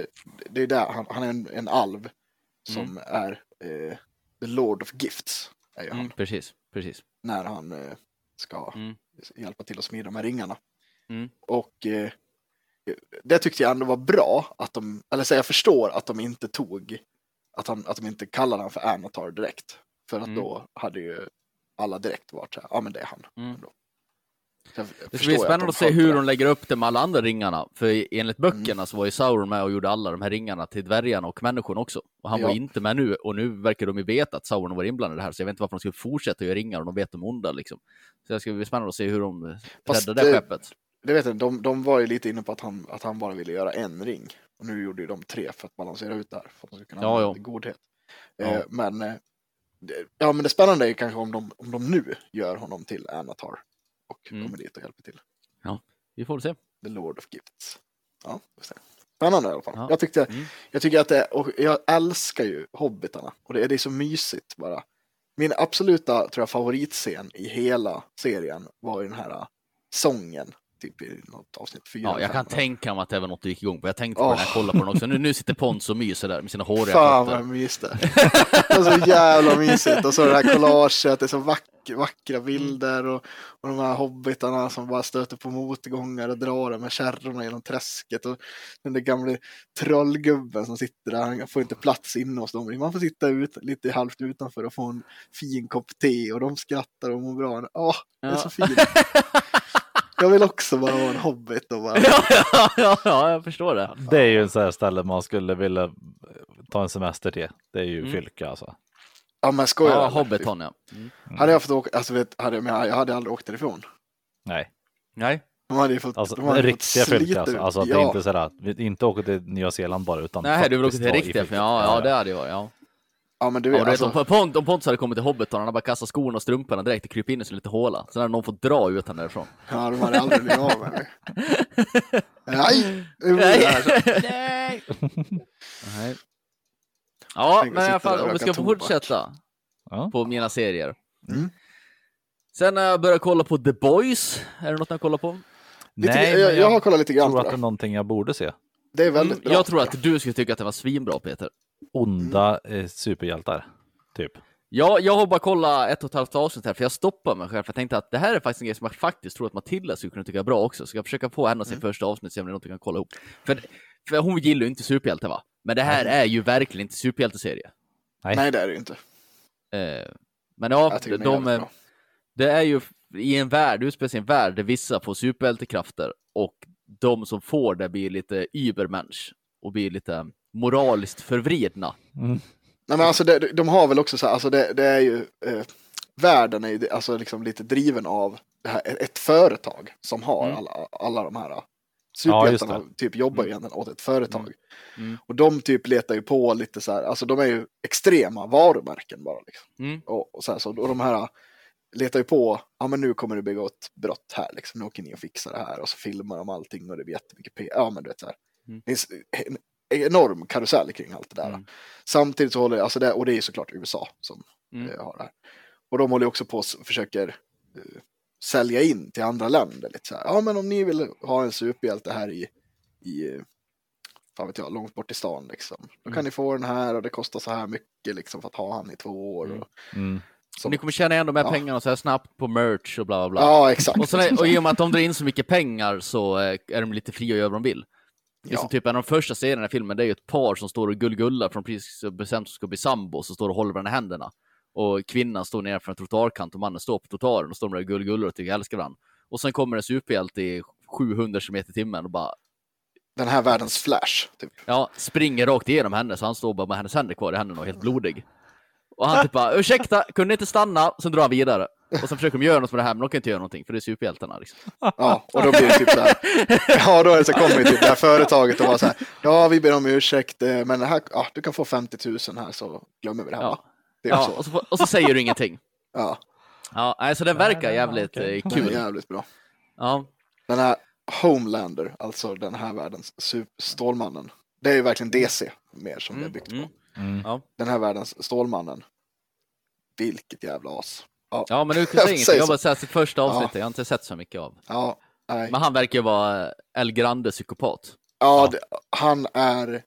det är där, han, han är en, en alv som är eh, the Lord of Gifts. Är ju han, Mm, precis, precis. när han eh, ska Mm. hjälpa till att smida de här ringarna. Mm. Och eh, det tyckte jag ändå var bra att de, eller så jag förstår att de inte tog, att, han, att de inte kallade han för Anatar direkt. För att Mm. då hade ju alla direkt varit så här, ja men det är han. Mm. Ändå. Det ska bli spännande de att se hur de lägger upp det med alla andra ringarna. För enligt böckerna Mm. så var ju Sauron med och gjorde alla de här ringarna till dvärgarna och människorna också. Och han var Ja. inte med nu. Och nu verkar de ju veta att Sauron var inblandad i det här. Så jag vet inte varför de skulle fortsätta göra ringar om de vet de onda liksom. Så det ska bli spännande att se hur de Fast räddar det det- skeppet. Det vet jag, de, de var ju lite inne på att han, att han bara ville göra en ring. Och nu gjorde ju de tre för att balansera ut det här. För att de ska kunna Ja, ja. godhet. Ja. Eh, men, eh, ja, men det spännande är ju kanske om de, om de nu gör honom till Anatar. Mm. kommer dit och hjälper till. Vi får se. The Lord of Gifts. Ja, vi får se. Spännande i alla fall. Ja. Jag, tyckte, Mm. jag tycker att det, och jag älskar ju Hobbitarna. Och det, det är så mysigt bara. Min absoluta tror jag, favoritscen i hela serien var ju den här äh, sången. Typ i något avsnitt fyra. Ja, jag kan fem. tänka mig att det var något du gick igång på. Jag tänkte på Åh. det när jag kollade på den också. Nu, nu sitter Pons och myser där med sina håriga Fan vad fötter. jag myste. Det var så jävla mysigt. Och så det här collaget, det är så vack, vackra bilder och, och de här hobbitarna som bara stöter på motgångar och drar med kärrorna genom träsket. Och den där gamla trollgubben som sitter där, han får inte plats inne hos dem. Man får sitta ut, lite halvt utanför och få en fin kopp te och de skrattar och mår bra. Åh, det är så fint. Jag vill också bara vara en hobbit och bara... ja, ja, ja, ja, jag förstår det. Det är ju en sån här ställe man skulle vilja ta en semester till. Det är ju Mm. Fylke alltså. Ja men skojar Ja? Hobbiton ja. Hade jag fått åka, alltså vet, hade, men jag, jag hade aldrig åkt därifrån. Nej, Nej. De hade ju fått, alltså de hade ju riktiga Fylke alltså. alltså att ja. det är inte sådär, inte åker till Nya Zeeland bara utan Nej, du vill åka till riktiga. Fylke. Ja, ja, det hade jag varit. Ja. Ja men du Ja, vet, och du vet, alltså, om, Pont, om Pontus hade kommit till Hobbiton, han hade bara kastat skorna och strumporna direkt och krypit in i sin liten håla. Sen hade någon fått dra ut honom därifrån. ja, de hade aldrig blivit av med. Nej! Nej! Nej. Ja, men i alla fall och om vi ska fortsätta Ja. på mina serier. Mm. Sen har jag börjat kolla på The Boys. Är det något jag kollar på? Lite, Nej, jag, jag, jag har kollat lite grann tror på att det är någonting jag borde se. Det är väldigt Mm, bra. jag tror att du skulle tycka att det var svinbra, Peter. Onda eh, superhjältar, typ. Ja, jag har bara kollat ett och ett halvt avsnitt här, för jag stoppade mig själv. För jag tänkte att det här är faktiskt en grej som jag faktiskt tror att Matilda skulle kunna tycka är bra också. Så jag försöka få henne att se Mm. första avsnitt, se om det är något vi kan kolla ihop. För, för hon gillar ju inte superhjälte, va? Men det här är ju verkligen inte superhjälteserie. Nej. Nej, det är det ju inte. Eh, men ja, Jag de, bra. det är ju i en värld, utspelar sig i en värld där vissa får superhjältekrafter och de som får det blir lite übermensch och blir lite moraliskt förvridna. Mm. Nej, men alltså det, de har väl också så här, alltså det, det är ju, eh, världen är ju alltså liksom lite driven av det här, ett företag som har Mm. alla, alla de här Ja, superhjältarna, just typ jobbar ju egentligen åt ett företag. Mm. Och de typ letar ju på lite så här, alltså de är ju extrema varumärken bara liksom. Mm. Och, och så här, så, och de här letar ju på, ja men nu kommer du begå ett brott här liksom, nu åker ni och fixar det här och så filmar de allting och det blir jättemycket p ja men du vet så här. Mm. Det en enorm karusell kring allt det där. Mm. Samtidigt så håller, alltså det, och det är ju såklart USA som Mm. eh, har det här. Och de håller också på och försöker eh, sälja in till andra länder lite så här, ja men om ni vill ha en superhjälte här i, i fan vet jag, långt bort i stan liksom. Då kan Mm. ni få den här och det kostar så här mycket liksom för att ha han i två år. Mm. Och, Mm. som, Ni kommer tjäna igen de här Ja. pengarna så här snabbt på merch och bla bla bla. ja exakt. Och, sen och i och med att de drar in så mycket pengar så eh, är de lite fria att göra vad de vill. Är Ja. som typ en av de första scenerna i filmen, det är ju ett par som står och gullgullar från precis bestämt som ska bli sambo, så står och håller varandra i händerna. Och kvinnan står nere för en trottoarkant och mannen står på trottoaren och står och gullgullar och tycker älskar varandra. Och sen kommer en superhjälte i 700 km i timmen och bara Den här världens flash. Typ. ja, springer rakt igenom henne så han står bara med hennes händer kvar i händerna och är helt blodig. Och han typ bara ursäkta, kunde inte stanna? Sen drar han vidare. Och sen försöker de göra något med det här, men de kan inte göra någonting för det är superhjältarna. Liksom. Ja, och då blir det typ så här. Ja, då är det så kommer typ det här företaget och var så här. Ja, vi ber om ursäkt, eh, men här, ja, du kan få 50 000 här så glömmer vi det här. Ja. Det är Ja, så. och, så, och så säger du ingenting. Ja, Ja, nej, så den verkar jävligt okej. eh, den är kul. jävligt bra. Ja, Den här Homelander, alltså den här världens Stålmannen. Det är ju verkligen DC mer som det är mm, byggt mm, på. Mm. Ja. Den här världens Stålmannen. Vilket jävla as. Ja, ja, men du kan Jag säga ingenting. säger Jag bara sett första avsnitt, jag har inte sett så mycket av. ja nej. Men han verkar ju vara eh, El Grande psykopat. Ja, det, han är...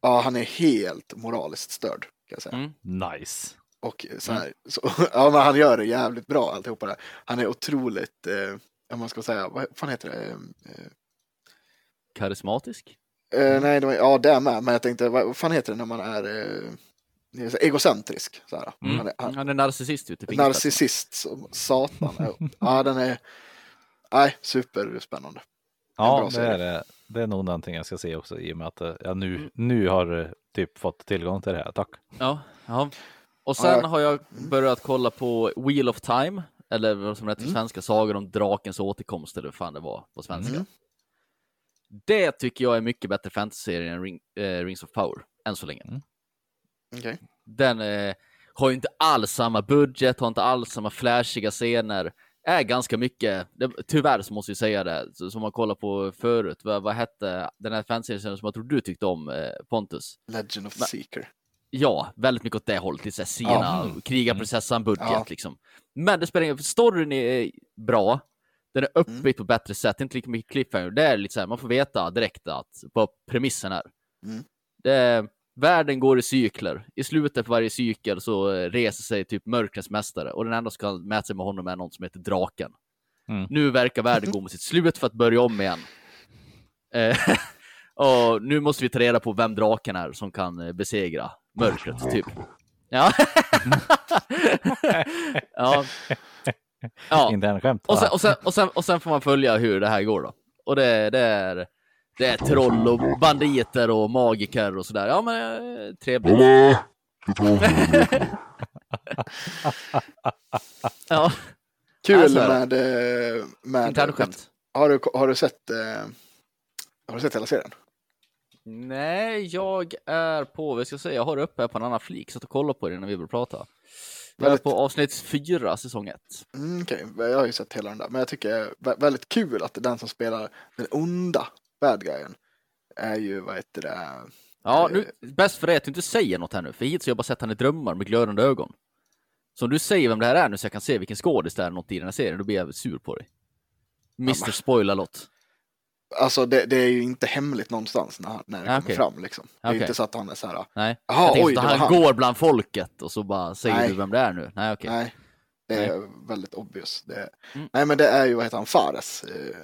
Ja, han är helt moraliskt störd, kan jag säga. Mm. Nice. Och så här, så, ja, men han gör det jävligt bra alltihopa det. Han är otroligt, eh, om man ska säga, vad fan heter det? Eh, Karismatisk? Eh, nej, det var, ja det med, men jag tänkte, vad, vad fan heter det när man är så egocentrisk? Så här. Mm. Han är, han, Han är narcissist ute fingerspetsarna. narcissist som satan. ja, den är, nej, superspännande. Ja, det är, det. det är nog någonting jag ska se också i och med att eh, jag nu, Mm. nu har typ fått tillgång till det här. Tack. Ja, ja. Och Ja, sen jag- har jag börjat kolla på Wheel of Time, eller vad som heter på Mm. svenska, Sagor om drakens återkomst, eller vad fan det var på svenska. Mm. Det tycker jag är mycket bättre fantasy-serie än Ring, eh, Rings of Power, än så länge. Okej. Den eh, har ju inte alls samma budget, har inte alls samma flashiga scener. Är ganska mycket, det, tyvärr så måste jag säga det, så- som man kollar på förut. Vad, vad hette den här fantasy-serien som jag tror du tyckte om, eh, Pontus? Legend of the Men- Seeker. Ja, väldigt mycket åt det hållet. Lite sena, Mm. krigarprinsessan-budget Ja. liksom. Men det spelar ingen för storyn är bra. Den är uppbyggd på bättre sätt, inte lika mycket cliffhanger. Det är lite så här, man får veta direkt att vad premissen är. Mm. Det, världen går i cykler. I slutet på varje cykel så reser sig typ mörkrets mästare och den enda som kan mäta sig med honom är någon som heter Draken. Mm. Nu verkar världen gå mot sitt slut för att börja om igen. Eh, och nu måste vi ta reda på vem draken är som kan eh, besegra mörkret, typ. Ja. ja. Ja. Internskämt. Och sen, och, sen, och, sen, och sen får man följa hur det här går då. Och det, det är det är troll och banditer och magiker och sådär. Ja men eh, trevligt. ja, Kul Alltså, med, eh, med internskämt. har, du, har du sett, eh, har du sett hela serien? Nej, jag är på, vi ska se, jag har det uppe på en annan flik, så att kolla på det innan vi börjar prata. Jag är Väldigt- på avsnitt fyra, säsong ett. Mm, okej. Jag har ju sett hela den där. Men jag tycker det är vä- väldigt kul att den som spelar den onda bad guyen är ju, vad heter det? Ja, nu, bäst för dig att du inte säger något här nu, för hittills har jag bara sett han i drömmar med glödande ögon. Så om du säger vem det här är nu så jag kan se vilken skådis det är något i den här serien, då blir jag sur på dig. Mr men- Spoiler-lott. Alltså det, det är ju inte hemligt någonstans när, när det Ah, kommer fram liksom. Det är Okej. inte så att han är så här, Nej. Jaha, tänkte oj, att det han, han. går bland folket och så bara säger Nej. du vem det är nu. Nej, okej. nej. Det Nej. är väldigt obvious. Det, Mm. Nej men det är ju, vad heter han, Fares, eh,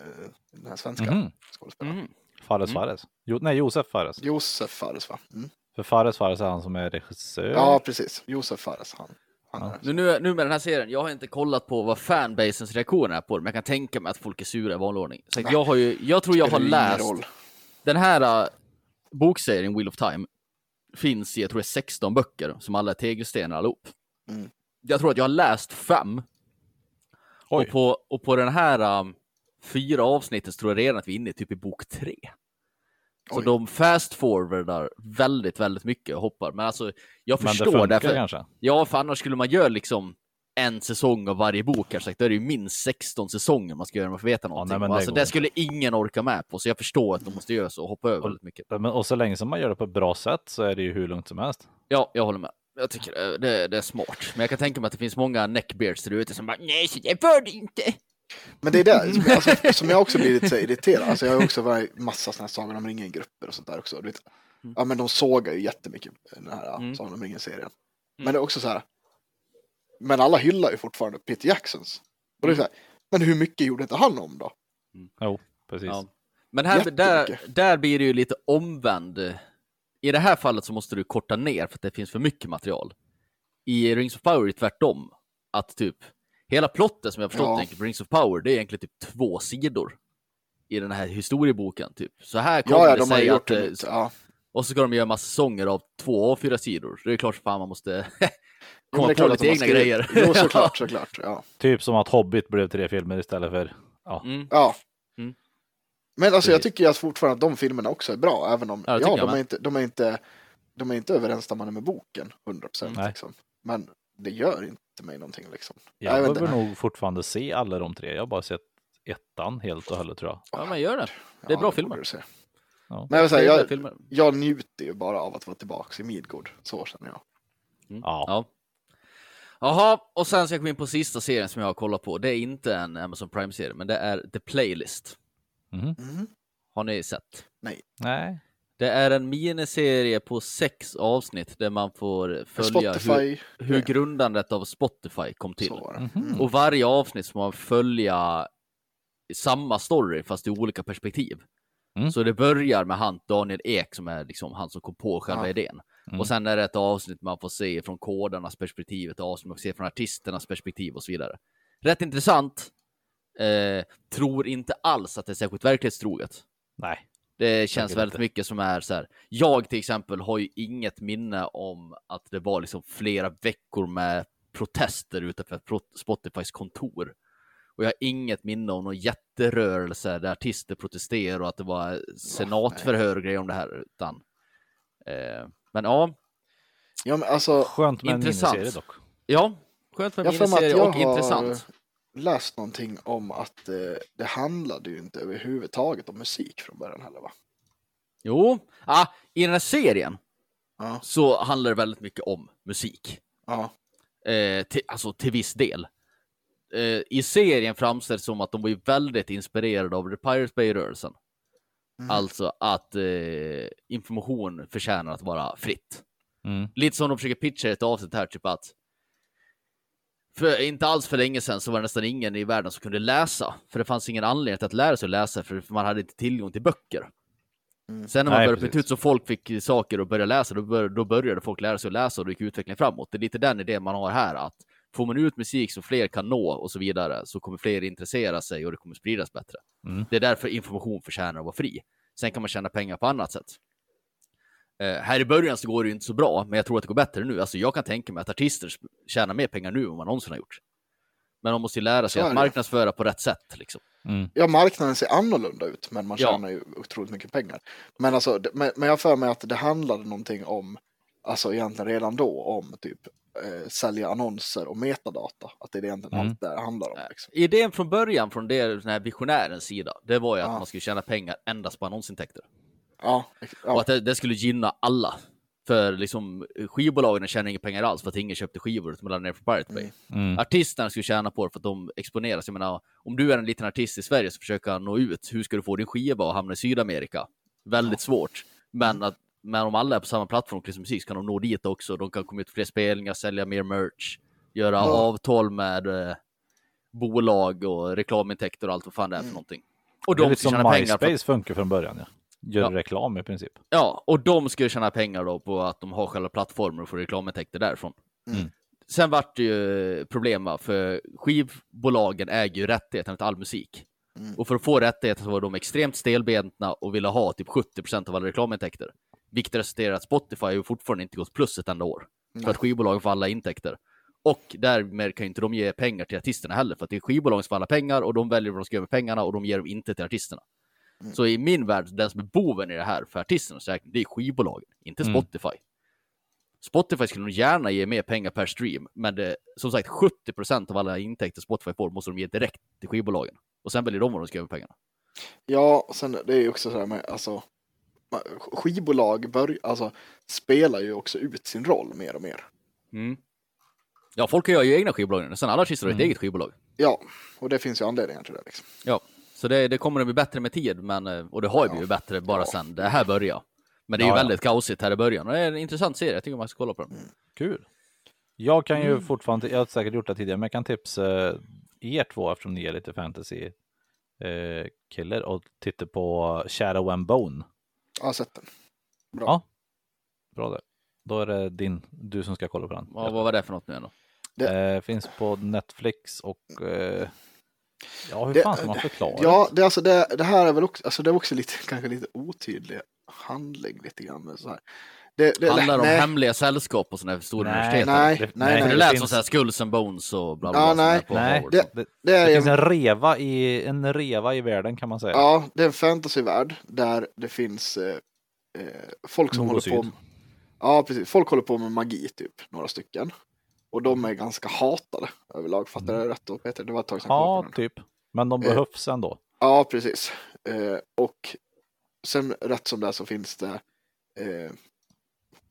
den här svenska Mhm. skådespelaren. Mhm. Fares Mm. Fares. Jo, nej, Josef Fares. Josef Fares va? Mm. För Fares Fares är han som är regissör. Ja precis, Josef Fares han. Ja. Nu, nu, nu med den här serien, jag har inte kollat på vad fanbasens reaktioner är på det, men jag kan tänka mig att folk är sura i vanlig ordning. Så jag, har ju, jag tror jag har läst den här uh, bokserien Wheel of Time finns i, jag tror det är 16 böcker som alla är tegelstenar allihop. Mm. Jag tror att jag har läst fem. Oj. Och på, och på den här um, fyra avsnitten tror jag redan att vi är inne typ i bok tre. Så Oj. de fast forwardar väldigt, väldigt mycket och hoppar. Men alltså, jag Men det förstår funkar därför. kanske. Ja, för annars skulle man göra liksom en säsong av varje bok, kanske. då är det ju minst 16 säsonger man ska göra för att veta någonting. nej, men Och det alltså, det skulle ingen orka med på, så jag förstår att de måste göra så och hoppa över väldigt mycket. Men, och så länge som man gör det på ett bra sätt så är det ju hur lugnt som helst. Ja, jag håller med. Jag tycker det, det är smart. Men jag kan tänka mig att det finns många neckbeards där ute som bara nej, så det var det inte. Men det är det som, alltså, som jag också blir lite så irriterad. Alltså jag har också varit massa sådana här Sagan om ringen-grupper och sånt där också. Du vet, ja men de sågar ju jättemycket den här Mm. Sagan om ringen-serien. Men det är också så här. Men alla hyllar ju fortfarande Peter Jacksons. Och det är så här, men hur mycket gjorde inte han om då? Jo, precis. Ja. Men här, där, där blir det ju lite omvänd. I det här fallet så måste du korta ner för att det finns för mycket material. I Rings of Power är det tvärtom. Att typ hela plotten som jag förstått Ja. egentligen på Rings of Power, det är egentligen typ två sidor i den här historieboken. Typ. Så här kommer Ja, ja, det de sig att, det. eh, Ja. och så ska de göra massa säsonger av två A4 sidor. Det är klart fan man måste komma på lite egna grejer. Jo, såklart, såklart. Ja. Typ som att Hobbit blev tre filmer istället för... Ja, Mm. ja. Mm. Men alltså jag tycker att fortfarande att de filmerna också är bra, även om Ja, ja, de, är med. inte, de är inte de är inte överensstämmande med boken 100% Nej. liksom. Men det gör inte mig någonting liksom. jag jag behöver inte. nog fortfarande se alla de tre. Jag har bara sett ettan helt och hållet tror jag. Ja, men gör det. Det är Ja, bra borde filmer. Ja. Men jag, säga, Det jag, filmer. jag njuter ju bara av att vara tillbaka i Midgård. Så känner jag. Ja. Ja. Jaha, och sen ska jag gå in på sista serien som jag har kollat på. Det är inte en Amazon Prime-serie, men det är The Playlist. Mhm. Mm. Har ni sett? Nej. Det är en miniserie på sex avsnitt där man får följa hur, Spotify. hur grundandet av Spotify kom till. Mm. Och varje avsnitt får man följa samma story fast i olika perspektiv. Mm. Så det börjar med han Daniel Ek som är liksom han som kom på själva Ja. idén. Mm. Och sen är det ett avsnitt man får se från kodarnas perspektiv, ett avsnitt man får se från artisternas perspektiv och så vidare. Rätt intressant. Eh, tror inte alls att det är särskilt verklighetstroget. Nej. Det känns väldigt inte. mycket som är så här. Jag till exempel har ju inget minne om att det var liksom flera veckor med protester utanför Spotifys kontor. Och jag har inget minne om någon jätterörelse där artister protesterar och att det var senatförhör och grejer om det här. Utan, eh, men ja, Ja, men alltså, Skönt med Intressant. en miniserie dock. ja, skönt med att miniserie och har- intressant. Läst någonting om att eh, det handlade ju inte överhuvudtaget om musik från början heller va? Jo, ah, i den här serien Ja. så handlar det väldigt mycket om musik. Ja. Eh, till, alltså till viss del. Eh, I serien framställs det som att de var väldigt inspirerade av The Pirate Bay-rörelsen. Mm. Alltså att eh, information förtjänar att vara fritt. Mm. Lite som de försöker pitcha i ett avsnitt här, typ att för inte alls för länge sedan så var det nästan ingen i världen som kunde läsa. För det fanns ingen anledning att lära sig att läsa, för man hade inte tillgång till böcker. Mm. Sen när man Nej, började byta ut så folk fick saker och börja läsa, då, bör, då började folk lära sig att läsa och då gick utvecklingen framåt. Det är lite den idén man har här, att får man ut musik som fler kan nå och så vidare, så kommer fler intressera sig och det kommer spridas bättre. Mm. Det är därför information förtjänar att vara fri. Sen kan man tjäna pengar på annat sätt. Eh, här i början så går det ju inte så bra, men jag tror att det går bättre nu. Alltså jag kan tänka mig att artister tjänar mer pengar nu än vad man någonsin har gjort. Men de måste ju lära sig att marknadsföra på rätt sätt. Liksom. Mm. Ja, marknaden ser annorlunda ut, men man Ja. tjänar ju otroligt mycket pengar. Men alltså, men, men jag för mig att det handlade någonting om, alltså egentligen redan då, om typ eh, sälja annonser och metadata. Att det är egentligen Mm. allt det handlar om. Liksom. Idén från början från det, den här visionärens sida, det var ju att Ja. man skulle tjäna pengar endast på annonsintäkter. Ja, Och ja, att det, det skulle gynna alla. För liksom skivbolagen tjänar inga pengar alls för att ingen köpte skivor man laddade ner från Pirate Bay. Mm. Artisterna skulle tjäna på det för att de exponeras. Jag menar, om du är en liten artist i Sverige så försöker nå ut. Hur ska du få din skiva och hamna i Sydamerika? Väldigt svårt. Men, att, men om alla är på samma plattform och musik så kan de nå dit också. De kan komma ut fler spelningar, sälja mer merch, göra Ja. avtal med eh, bolag och reklamintäkter och allt vad fan det är för någonting. Och Det är de lite som MySpace funkar från början. Ja. Gör Ja. reklam i princip. Ja, och de ska ju tjäna pengar då på att de har själva plattformen och får reklamintäkter därifrån. Mm. Sen vart det ju problem va, för skivbolagen äger ju rättigheterna till all musik. Mm. Och för att få rättigheter så var de extremt stelbenta och ville ha typ 70% av alla reklamintäkter. Vilket resulterar i att Spotify har ju fortfarande inte gått plus ett enda år. För Nej. att skivbolagen får alla intäkter. Och därmed kan ju inte de ge pengar till artisterna heller, för att det är skivbolagen som får alla pengar och de väljer vad de ska göra med pengarna och de ger dem inte till artisterna. Mm. Så i min värld, den som är boven i det här för artisternas räkning, det är skivbolagen, inte Mm. Spotify. Spotify skulle nog gärna ge mer pengar per stream, men det, som sagt 70% av alla intäkter Spotify får måste de ge direkt till skivbolagen. Och sen väljer de vad de ska göra med pengarna. ja, och sen det är ju också så här med, alltså, skivbolag bör, alltså, spelar ju också ut sin roll mer och mer. Mm. Ja, folk gör ju egna skivbolag nu, sen alla artister har ett Mm. eget skivbolag. Ja, och det finns ju anledningar till det. Liksom. Ja, så det, det kommer att bli bättre med tid, men, eh, och det har ju Ja. blivit bättre bara Ja. sen det här började. Men det är ju Ja, ja. väldigt kaosigt här i början och det är en intressant serie, jag tycker man ska kolla på den. Kul. Jag kan Mm. ju fortfarande, jag har säkert gjort det tidigare, men jag kan tipsa eh, er två eftersom ni är lite fantasy eh, killer och titta på Shadow and Bone. Jag har sett den. Bra. Ja. Bra där. Då är det din, du som ska kolla på den. Vad, vad var det för något nu ändå? Eh, finns på Netflix och eh, ja, hur Det- fan ska man förklara? Ja, det, alltså, det, det här är väl också, alltså, det är också lite, kanske lite otydlig handling lite grann. Men så här. Det, det, Handlar om nej, hemliga sällskap och sådana här stora Nej, universitet? nej, nej, nej, det det lät finns- som Skulls and Bones och bla bla Ja, bla. nej. Nej, det- det, det är det en, finns en reva i en reva i världen kan man säga. ja, det är en fantasyvärld där det finns eh, eh, folk som Nord håller på syd. Ja, precis. Folk håller på med magi, typ, några stycken. Och de är ganska hatade överlag. Fattar jag rätt då, Peter? Det var ett tag sedan Ja, typ. Men de Eh. behövs ändå. Ja, precis. Eh, och sen rätt som det är så finns det eh,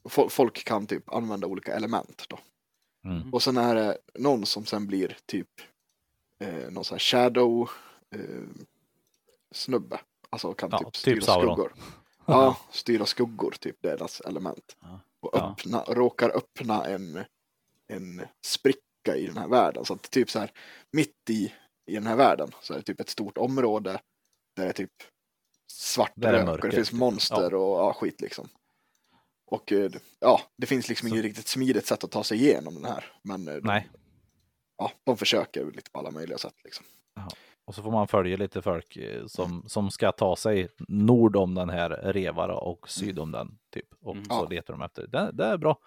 fo- folk kan typ använda olika element då. Mm. Och sen är det någon som sen blir typ eh, någon sån här shadow eh, snubbe. Alltså kan Ja, typ typ styra Sauron. skuggor. Ja, styra skuggor, typ deras element. Ja. Och Ja. öppna, råkar öppna en, en spricka i den här världen. Så att typ så här mitt i, i den här världen så är det typ ett stort område där det är typ svart Där är rök och mörker, det finns typ. monster och ja, skit liksom. Och eh, ja, det finns liksom inget riktigt smidigt sätt att ta sig igenom den här. Men eh, de, Nej. ja, de försöker lite på alla möjliga sätt liksom. Och så får man följa lite folk eh, som, som ska ta sig nord om den här revara och syd om den. Typ. Och Mm. så Ja. letar de efter. Det, det är bra.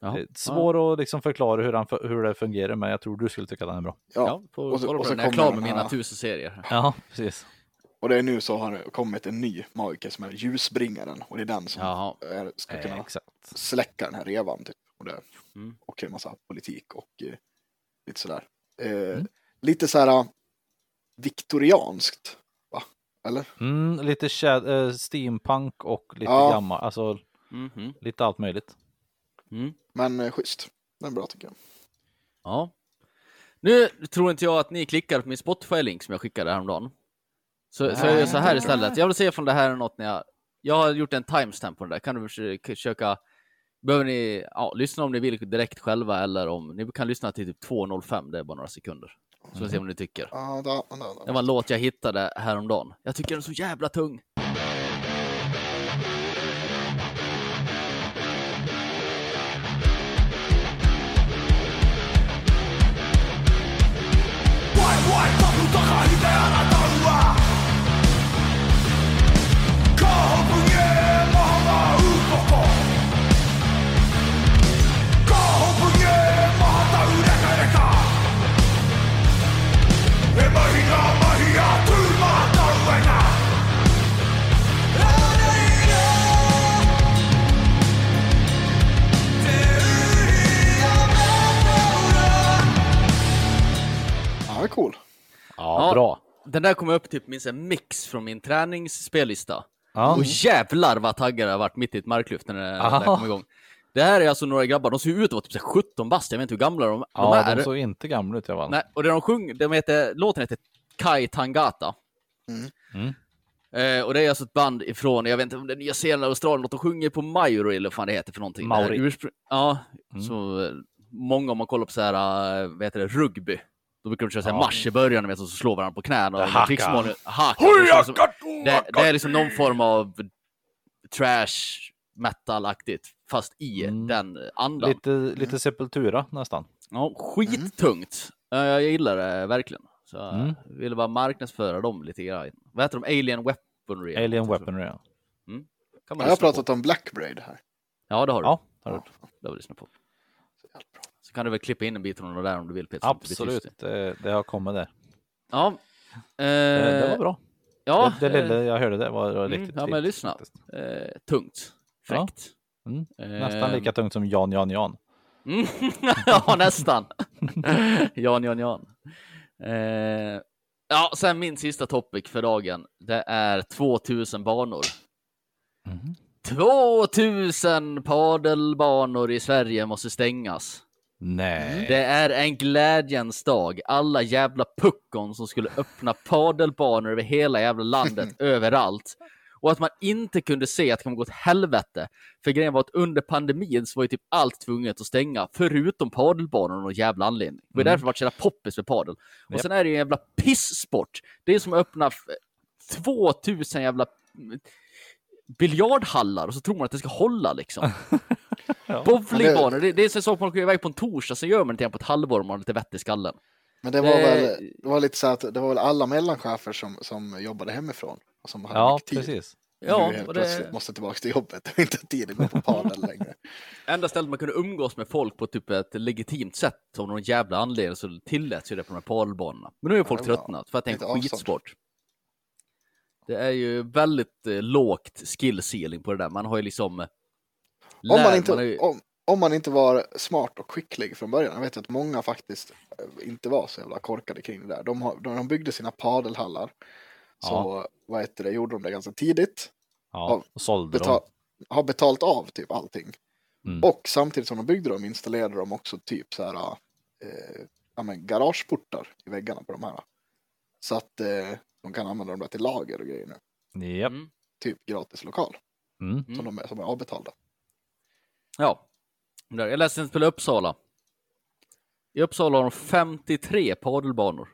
Ja. Eh, Svår att liksom förklara hur, den, hur det fungerar, men jag tror du skulle tycka att den är bra. Ja, Ja, får och så- och på så när jag är kommer klar med mina här- tusen serier. Ja, precis. och det är nu så har det kommit en ny magiker som är ljusbringaren och det är den som Jaha. är, ska kunna Eh, exakt. släcka den här revan. Typ. Och, det, Mm. och en massa politik och eh, lite sådär. Eh, Mm. Lite så här viktorianskt, va? Eller? Mm, lite eh, steampunk och lite Ja. gammal, alltså Mhm. lite allt möjligt. Mm. Men eh, schysst. Den är bra tycker jag. Ja. Nu tror inte jag att ni klickar på min Spotify-link som jag skickade häromdagen. Så, så jag gör så här istället. Jag vill se om det här är något ni har... Jag har gjort en timestamp på den där. Kan du försöka-. Behöver ni ja, lyssna om ni vill direkt själva eller om ni kan lyssna till typ 2.05. Det är bara några sekunder. Så vi se vad ni tycker. Det var en låt jag hittade häromdagen. Jag tycker den är så jävla tung. Den där kom upp typ minns en mix från min träningsspellista. Ja. Och jävlar vad taggad jag varit mitt i ett marklyft när det Aha. där kom igång. Det här är alltså några grabbar, de ser ut att vara typ så här 17 bast, jag vet inte hur gamla de, de Ja, är. de såg inte gamla ut i alla fall. Nej, och det de sjunger, de heter, låten heter Kai Tangata. Mm. Mm. Eh, och det är alltså ett band ifrån, jag vet inte om det är Nya Zeeland eller Australien, de sjunger på Maori eller vad fan det heter för någonting. Maori. Här urspr- ja, Mm. så eh, många om man kollar på så här, eh, vad heter det, rugby. Då brukar de köra Ja. marsch i början, vet, och så slår varandra på knäna. Och Haka. krigsmål- haka. Det, känns som- det, det är liksom någon form av trash metal-aktigt, fast i Mm. den andan. Lite, lite Sepultura nästan. Ja, skittungt. Ja, Jag gillar det verkligen. Så jag Mm. ville bara marknadsföra dem lite grann. Vad heter de? Alien Weaponry? Alien Weaponry. Ja, Kan Jag har pratat om Blackbraid här. på. Ja, det har du. ja har du Ja, det har vi lyssnat på. Så jävla bra. Kan du väl klippa in en bit från det där om du vill Peter. Absolut, det, det har kommit där. Ja. Det, det var Eh, bra. Ja, det, det eh, lilla jag hörde det var, var mm, riktigt ja, men lyssna. eh, tungt. Fräckt. Mm. Eh, Nästan lika tungt som Jan Jan Jan. Mm, ja, nästan. Jan, Jan, Jan. Eh, ja, sen min sista topic för dagen. Det är 2000 banor. Mhm. 2000 padelbanor i Sverige måste stängas. Nej. Det är en glädjens dag. Alla jävla puckon som skulle öppna padelbanor över hela jävla landet, överallt. Och att man inte kunde se att det kommer gå åt helvete. För grejen var att under pandemin så var ju typ allt tvunget att stänga, förutom padelbanorna och jävla anledning. Det var Mm. därför det var så jävla poppis med padel. Och Japp. sen är det ju en jävla pissport. Det är som att öppna f- 2000 jävla mm, biljardhallar och så tror man att det ska hålla liksom. Bowlingbanor, det, det är så sak man åker iväg på en torsdag, så gör man det igen på ett halvår om man har lite vett i skallen. Men det var Det- väl det var lite så att det var väl alla mellanchefer som, som jobbade hemifrån och som hade Ja, tid. precis. Ja, nu helt och plötsligt det måste tillbaka till jobbet och inte ha tid att gå på padel längre. enda stället man kunde umgås med folk på typ ett legitimt sätt av någon jävla anledning så tilläts ju det på de här padelbanorna. Men nu är ju folk det var tröttnat för att det är en skitsport. Det är ju väldigt eh, lågt skill ceiling på det där. Man har ju liksom... Om man, inte, har ju- om, om man inte var smart och skicklig från början. Jag vet att många faktiskt eh, inte var så jävla korkade kring det där. De, har, de, de byggde sina padelhallar. Så vad heter det, gjorde de det ganska tidigt. Ja, och sålde Betal, dem. har betalt av typ allting. Mm. Och samtidigt som de byggde dem installerade de också typ så här eh, ja, men garageportar i väggarna på de här. Så att eh, de kan använda dem där till lager och grejer nu. Japp. Mm. Typ gratis lokal Mm. Mm. som, de är, som är avbetalda. Ja. Jag läste en spel i Uppsala. I Uppsala har de 53 padelbanor.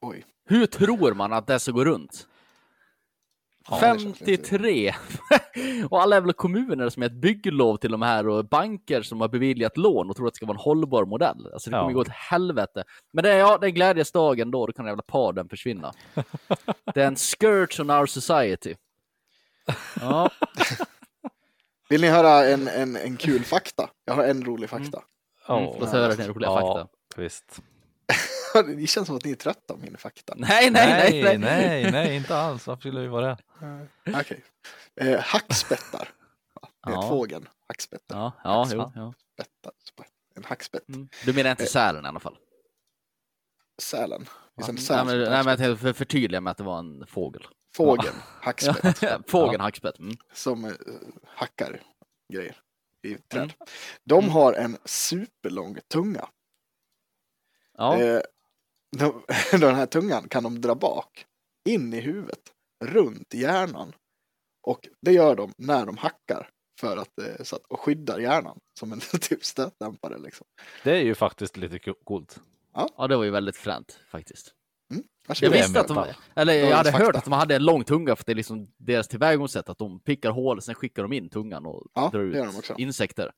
Oj. Hur tror man att det ska gå runt? Ja, det känns lite- 53! och alla jävla kommuner som har ett bygglov till de här och banker som har beviljat lån och tror att det ska vara en hållbar modell. Alltså det kommer Ja. gå åt helvete. Men det är, ja, det är glädjes dagen då, då kan den jävla paden försvinna. det är en scourge on our society. Ja, Vill ni höra en, en, en kul fakta? Jag har en rolig fakta. mm, Åh. låt höra den roliga Ja, fakta. visst. Det känns som att ni är trötta av min fakta. Nej, nej, nej, nej. nej, nej, inte alls. Varför skulle vi vara det? Okej. Eh, hackspettar. Det är Ja. fågeln. Hackspettar. Ja, ja, jo, ja. Spettar. En hackspett. Mm. Du menar inte sälen i alla fall? Sälen. Finns en Nej, men, nej, men jag tänkte för förtydliga med att det var en fågel. Fågeln. Hackspett. Fågeln hackspett. Mm. Som eh, hackar grejer i träd. Mm. De har en superlång tunga. Ja, Eh, de, den här tungan kan de dra bak, in i huvudet, runt hjärnan. Och det gör de när de hackar för att, eh, så att och skyddar hjärnan som en typ stötdämpare. Liksom. Det är ju faktiskt lite coolt. ja, det var ju väldigt fränt faktiskt. Jag Varsågod. är visste att de, eller jag hade hört fakta. att de hade en lång tunga för det är liksom deras tillvägagångssätt att de pickar hål, sen skickar de in tungan och Ja, drar ut insekter.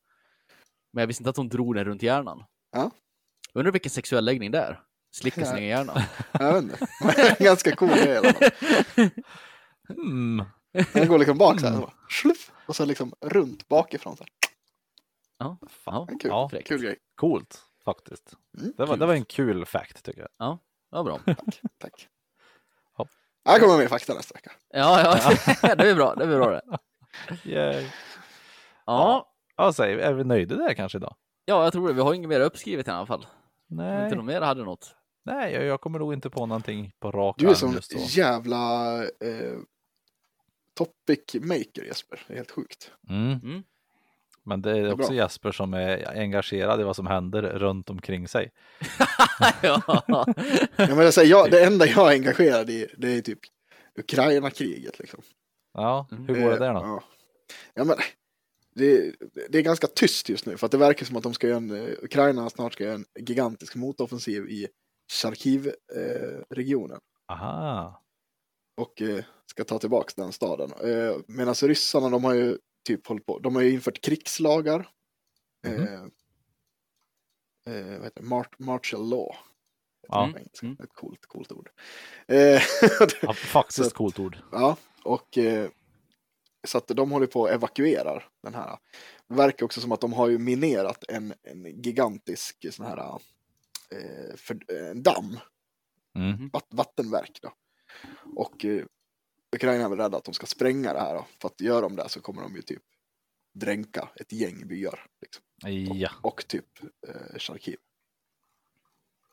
Men jag visste inte att de drog den runt hjärnan. Ja. Undrar vilken sexuell läggning det är? Slicka sin egen hjärna. Jag vet inte. Ganska cool grej i alla fall. Mm. Den går liksom bak så här. sluff, Och så liksom runt bakifrån. Så här. Ja, En kul, Ja. kul grej. Coolt faktiskt. Mm, Det var, det var en kul fact tycker jag. ja, ja bra. Tack. tack. Ja. Här kommer mer fakta nästa vecka. Ja, ja, det är bra. Det är bra det. Yay. Ja, Ja, vi, är vi nöjda där kanske idag? ja, jag tror det. Vi har inget mer uppskrivet i alla fall. Nej. Inte någon mer hade något. Nej, jag, jag kommer nog inte på någonting på rak Du är som så. jävla eh, topic maker Jesper. Det är helt sjukt. Mm. Mm. Men det är är också bra. Jesper som är engagerad i vad som händer runt omkring sig. ja. Ja, men jag säger, jag, det enda jag är engagerad i det är typ Ukraina-kriget. Liksom. Ja, Mm. hur går det Eh, där då? Ja, ja men det, det är ganska tyst just nu för att det verkar som att de ska göra en, eh, Ukraina snart ska göra en gigantisk motoffensiv i Charkiv-regionen Aha. och eh, ska ta tillbaka den staden. Eh, Medan ryssarna, de har ju typ hållit på, de har ju infört krigslagar. Mhm. Eh, eh, vad heter det? Mar- martial law. Ja. Mm. Ett coolt, coolt ord. Eh, Ja, faktiskt Så- coolt ord. Ja, och eh, så att de håller på att evakuera den här. Det verkar också som att de har ju minerat en, en gigantisk sån här eh, för, en damm, Mm. vatt, vattenverk då. Och eh, Ukraina är väl rädda att de ska spränga det här då. För att gör de det så kommer de ju typ dränka ett gäng byar. Liksom. Ja, Och typ eh, Charkiv.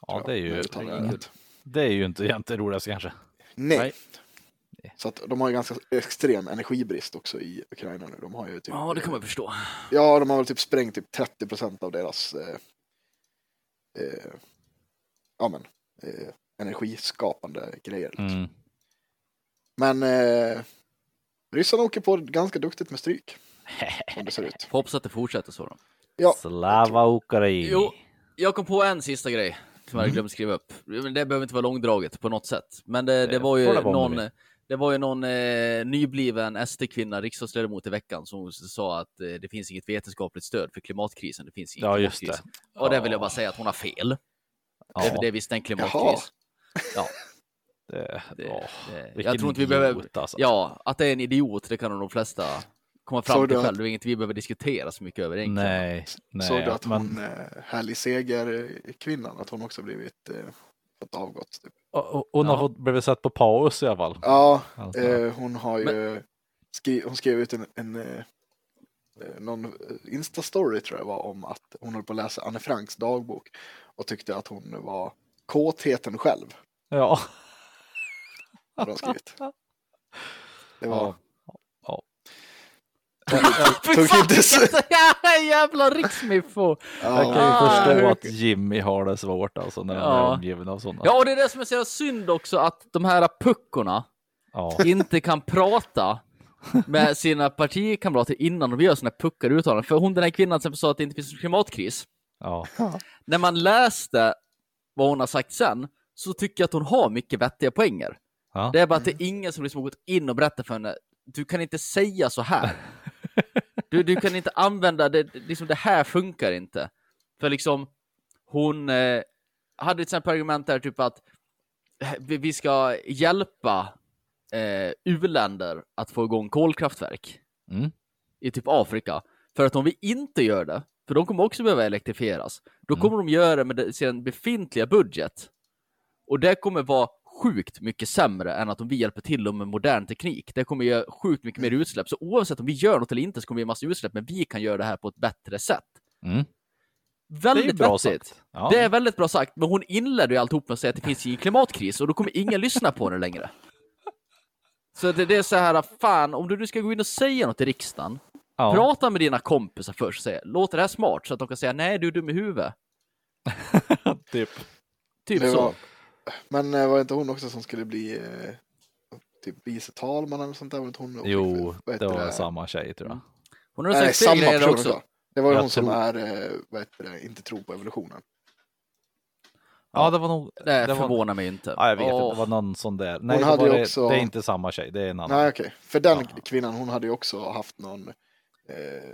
ja det, är ju, det det är ju inte egentligen roligast kanske. Nej. Nej. Så att de har ju ganska extrem energibrist också i Ukraina nu. De har ju typ, ja, det kan man förstå. Ja, de har väl typ sprängt typ 30 procent av deras eh, eh, ja, men, eh, energiskapande grejer. Liksom. Mm. Men eh, ryssarna åker på ganska duktigt med stryk. Som det ser ut. Hoppas att det fortsätter så då. Ja, Slava Ukraini. Jo, jag kom på en sista grej som jag Mm. glömt skriva upp. Men Det behöver inte vara långdraget på något sätt. Men det, det Det var ju det någon, det var ju någon eh, nybliven SD-kvinna, riksdagsledamot i veckan, som sa att eh, det finns inget vetenskapligt stöd för klimatkrisen. Det finns ingen Ja, just det. Och där vill jag Ja. bara säga att hon har fel. Det, Ja, det är visst en Jaha. klimatkris. Ja, det, det, Vilken jag tror inte vi behöver... alltså. Ja, att det är en idiot, det kan de flesta komma fram Såg till att- själv. Det är inget vi behöver diskutera så mycket över egentligen. Nej, nej. såg du att men, hon, eh, Härlig Seger, eh, kvinnan, att hon också blivit eh, fått avgått. Typ. och- och- hon har Ja. fått blivit satt på paus i alla fall. Ja, Alltså. eh, hon har ju skri, hon skrev ut en, en eh, eh, någon eh, Insta-story tror jag var om att hon höll på att läsa Anne Franks dagbok och tyckte att hon var kåtheten själv. Ja. Hade hon skrivit. Det var... Ja. Tog inte så... Jävla riksmiffo! Jag kan ju Ah, förstå att Jimmy har det svårt alltså när han Ja. är omgiven av sådana. Ja, och det är det som är så synd också, att de här puckorna inte kan prata med sina partikamrater innan de gör såna här puckar uttalanden. För hon, den här kvinnan som sa att det inte finns någon klimatkris. ja. När man läste vad hon har sagt sen, så tycker jag att hon har mycket vettiga poänger. Ja. Det är bara att det är ingen som liksom har gått in och berättat för henne, du kan inte säga så här. Du, du kan inte använda det, liksom det här funkar inte. För liksom, hon eh, hade till exempel argument där typ att eh, vi vi ska hjälpa eh, u-länder att få igång kolkraftverk Mm. i typ Afrika. För att om vi inte gör det, för de kommer också behöva elektrifieras, då Mm. kommer de göra det med sin befintliga budget. Och det kommer vara sjukt mycket sämre än att om vi hjälper till dem med modern teknik. Det kommer göra sjukt mycket mer utsläpp. Så oavsett om vi gör något eller inte så kommer vi göra massa utsläpp, men vi kan göra det här på ett bättre sätt. Mm. Det är Väldigt bra vettigt. sagt. Ja. Det är väldigt bra sagt, men hon inledde ju alltihop med att säga att det finns ingen klimatkris och då kommer ingen lyssna på henne längre. Så det, det är så här, fan, om du nu ska gå in och säga något i riksdagen, ja. prata med dina kompisar först och säga, låter det här smart? Så att de kan säga, nej du är dum i huvudet. typ. Typ så. Var, men eh, var det inte hon också som skulle bli eh, typ vice talman eller sånt där? Var inte hon Jo, det var samma tjej tror jag. Hon har sagt samma grejer person också. också. Det var ju Jag hon som tror- är, eh, vad heter det, inte tror på evolutionen. Ja, det var nog... Det, det var, förvånar mig inte. Ja, jag vet Åh. inte, det var någon sån där. Nej, det, hade var ju det, också- det är inte samma tjej, det är en annan. Nej okej, för den Ja. kvinnan hon hade ju också haft någon, eh,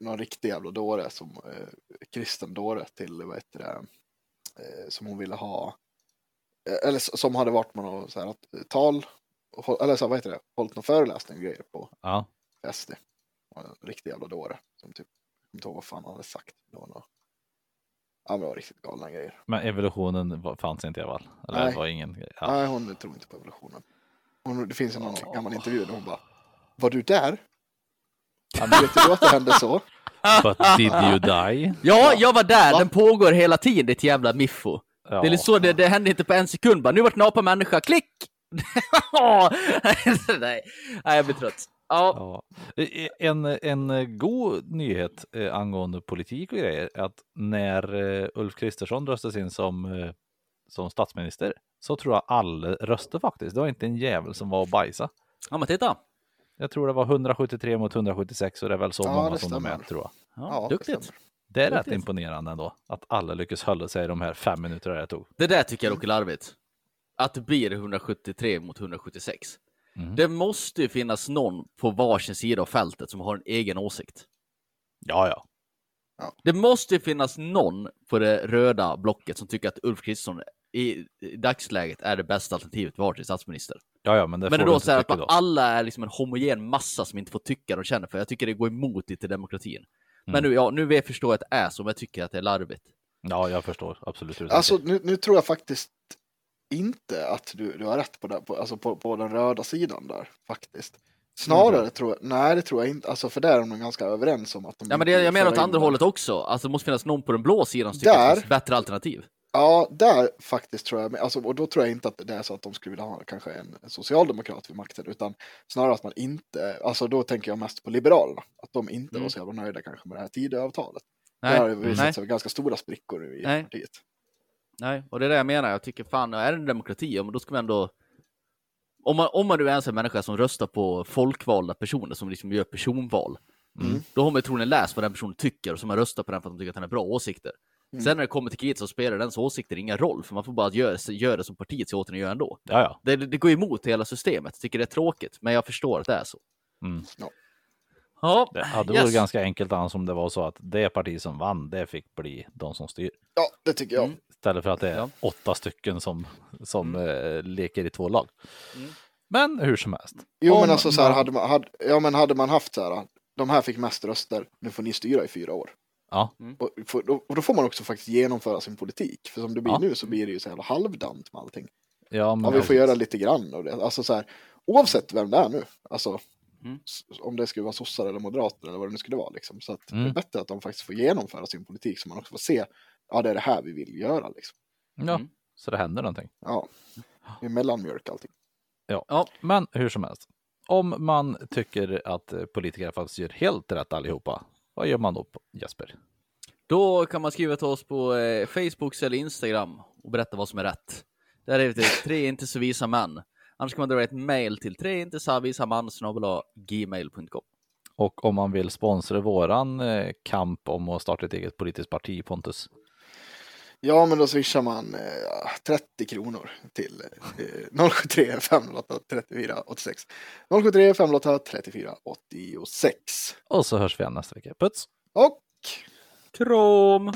någon riktig jävla dåre som eh, kristen dåre till, vad heter det, eh, som hon ville ha, eller s- som hade varit med något så här, att, eh, tal, eller så, här, vad heter det, hållit någon föreläsning och grejer på Ja. SD. En riktig jävla dåre som typ, jag kommer inte ihåg vad fan han hade sagt. Det var något, ja men det var riktigt galna grejer. Men evolutionen fanns inte i alla fall. Eller Nej. det var ingen grej. Ja. Nej, hon tror inte på evolutionen. Hon, det finns en annan gammal intervju där hon bara, var du där? Ja, men vet du att det hände så? But did you die? Ja, jag var där. Va? Den pågår hela tiden, ditt jävla miffo. Ja. Det är så, det, det hände inte på en sekund bara, nu vart en apa människa, klick! nej, nej, jag blir trött. Ja, Ja. En, en god nyhet eh, angående politik och grejer är att när eh, Ulf Kristersson röstades in som, eh, som statsminister så tror jag alla röstade faktiskt. Det var inte en jävel som var och bajsa. ja men titta. Jag tror det var 173 mot 176 och det är väl så Ja, många som de är tror jag. Ja, Ja, det duktigt. Det är rätt imponerande ändå att alla lyckas hålla sig de här fem minuterna det tog. Det där tycker jag är larvigt. Att det blir 173 mot 176. Mhm. Det måste ju finnas någon på varsin sida av fältet som har en egen åsikt. Ja, ja. Det måste ju finnas någon på det röda blocket som tycker att Ulf Kristersson i, i dagsläget är det bästa alternativet var till statsminister. Ja, ja, men det Men det får du då så här att då. alla är liksom en homogen massa som inte får tycka de känner för. Jag tycker det går emot lite demokratin. Men Mm. nu, ja, nu vet jag förstå att det är så, men jag tycker att det är larvigt. Ja, jag förstår absolut. Alltså nu, nu tror jag faktiskt inte att du, du har rätt på, det, på, alltså på, på den röda sidan där faktiskt. Snarare tror jag, nej det tror jag inte, alltså för där är de ganska överens om att de Ja, men det, jag menar åt andra hållet också. Alltså det måste finnas någon på den blå sidan som tycker att det finns bättre alternativ. Ja, där faktiskt tror jag, alltså, och då tror jag inte att det är så att de skulle vilja ha kanske en socialdemokrat vid makten, utan snarare att man inte, alltså då tänker jag mest på Liberalerna, att de inte Mm. var så jävla nöjda kanske med det här Tidöavtalet. Nej, Där har det visat nej, sig ganska stora sprickor i Nej. partiet. nej, och det är det jag menar. Jag tycker fan, är det en demokrati, ja, men då ska vi ändå... Om man, om man nu är en sån människa som röstar på folkvalda personer som liksom gör personval, Mm. då har man ju troligen läst vad den personen tycker och så man röstar på den för att de tycker att den har bra åsikter. Mm. Sen när det kommer till kriget så spelar dens åsikter ingen roll, för man får bara göra, göra det som partiet säger åt en att göra ändå. Det, det går emot hela systemet, tycker det är tråkigt, men jag förstår att det är så. Mm. Ja. Ja, Det hade yes. varit ganska enkelt annars om det var så att det parti som vann, det fick bli de som styr. Ja, det tycker jag. Mm. Istället för att det är Ja. åtta stycken som, som Mm. eh, leker i två lag. Men hur som helst. Jo, Om men alltså så här, hade man, hade, ja, men hade man haft så här, de här fick mest röster, nu får ni styra i fyra år. Ja, Och, får- då, och då får man också faktiskt genomföra sin politik. För som det blir Ja. nu så blir det ju så jävla halvdant med allting. ja, men Ja, vi får göra lite grann av det. Alltså så här, oavsett vem det är nu, alltså Mm. om det skulle vara sossar eller moderater eller vad det nu skulle vara liksom. Så att det Mm. är bättre att de faktiskt får genomföra sin politik så man också får se, ja det är det här vi vill göra liksom. Ja, Mm. så det händer någonting. Ja, det är mellanmjölk allting. Ja. Ja. Men hur som helst. Om man tycker att eh, politiker faktiskt gör helt rätt allihopa, vad gör man då Jesper? Då kan man skriva till oss på eh, Facebook eller Instagram och berätta vad som är rätt. Där är det tre inte så visa män. Annars kan man dra ett mail till tre inte så visa man gmail.com. Och om man vill sponsra våran eh, kamp om att starta ett eget politiskt parti, Pontus? Ja, men då swishar man eh, 30 kronor till eh, 073 508 34 86. 073 508 34 86. Och så hörs vi igen nästa vecka. Puts! Och Krom!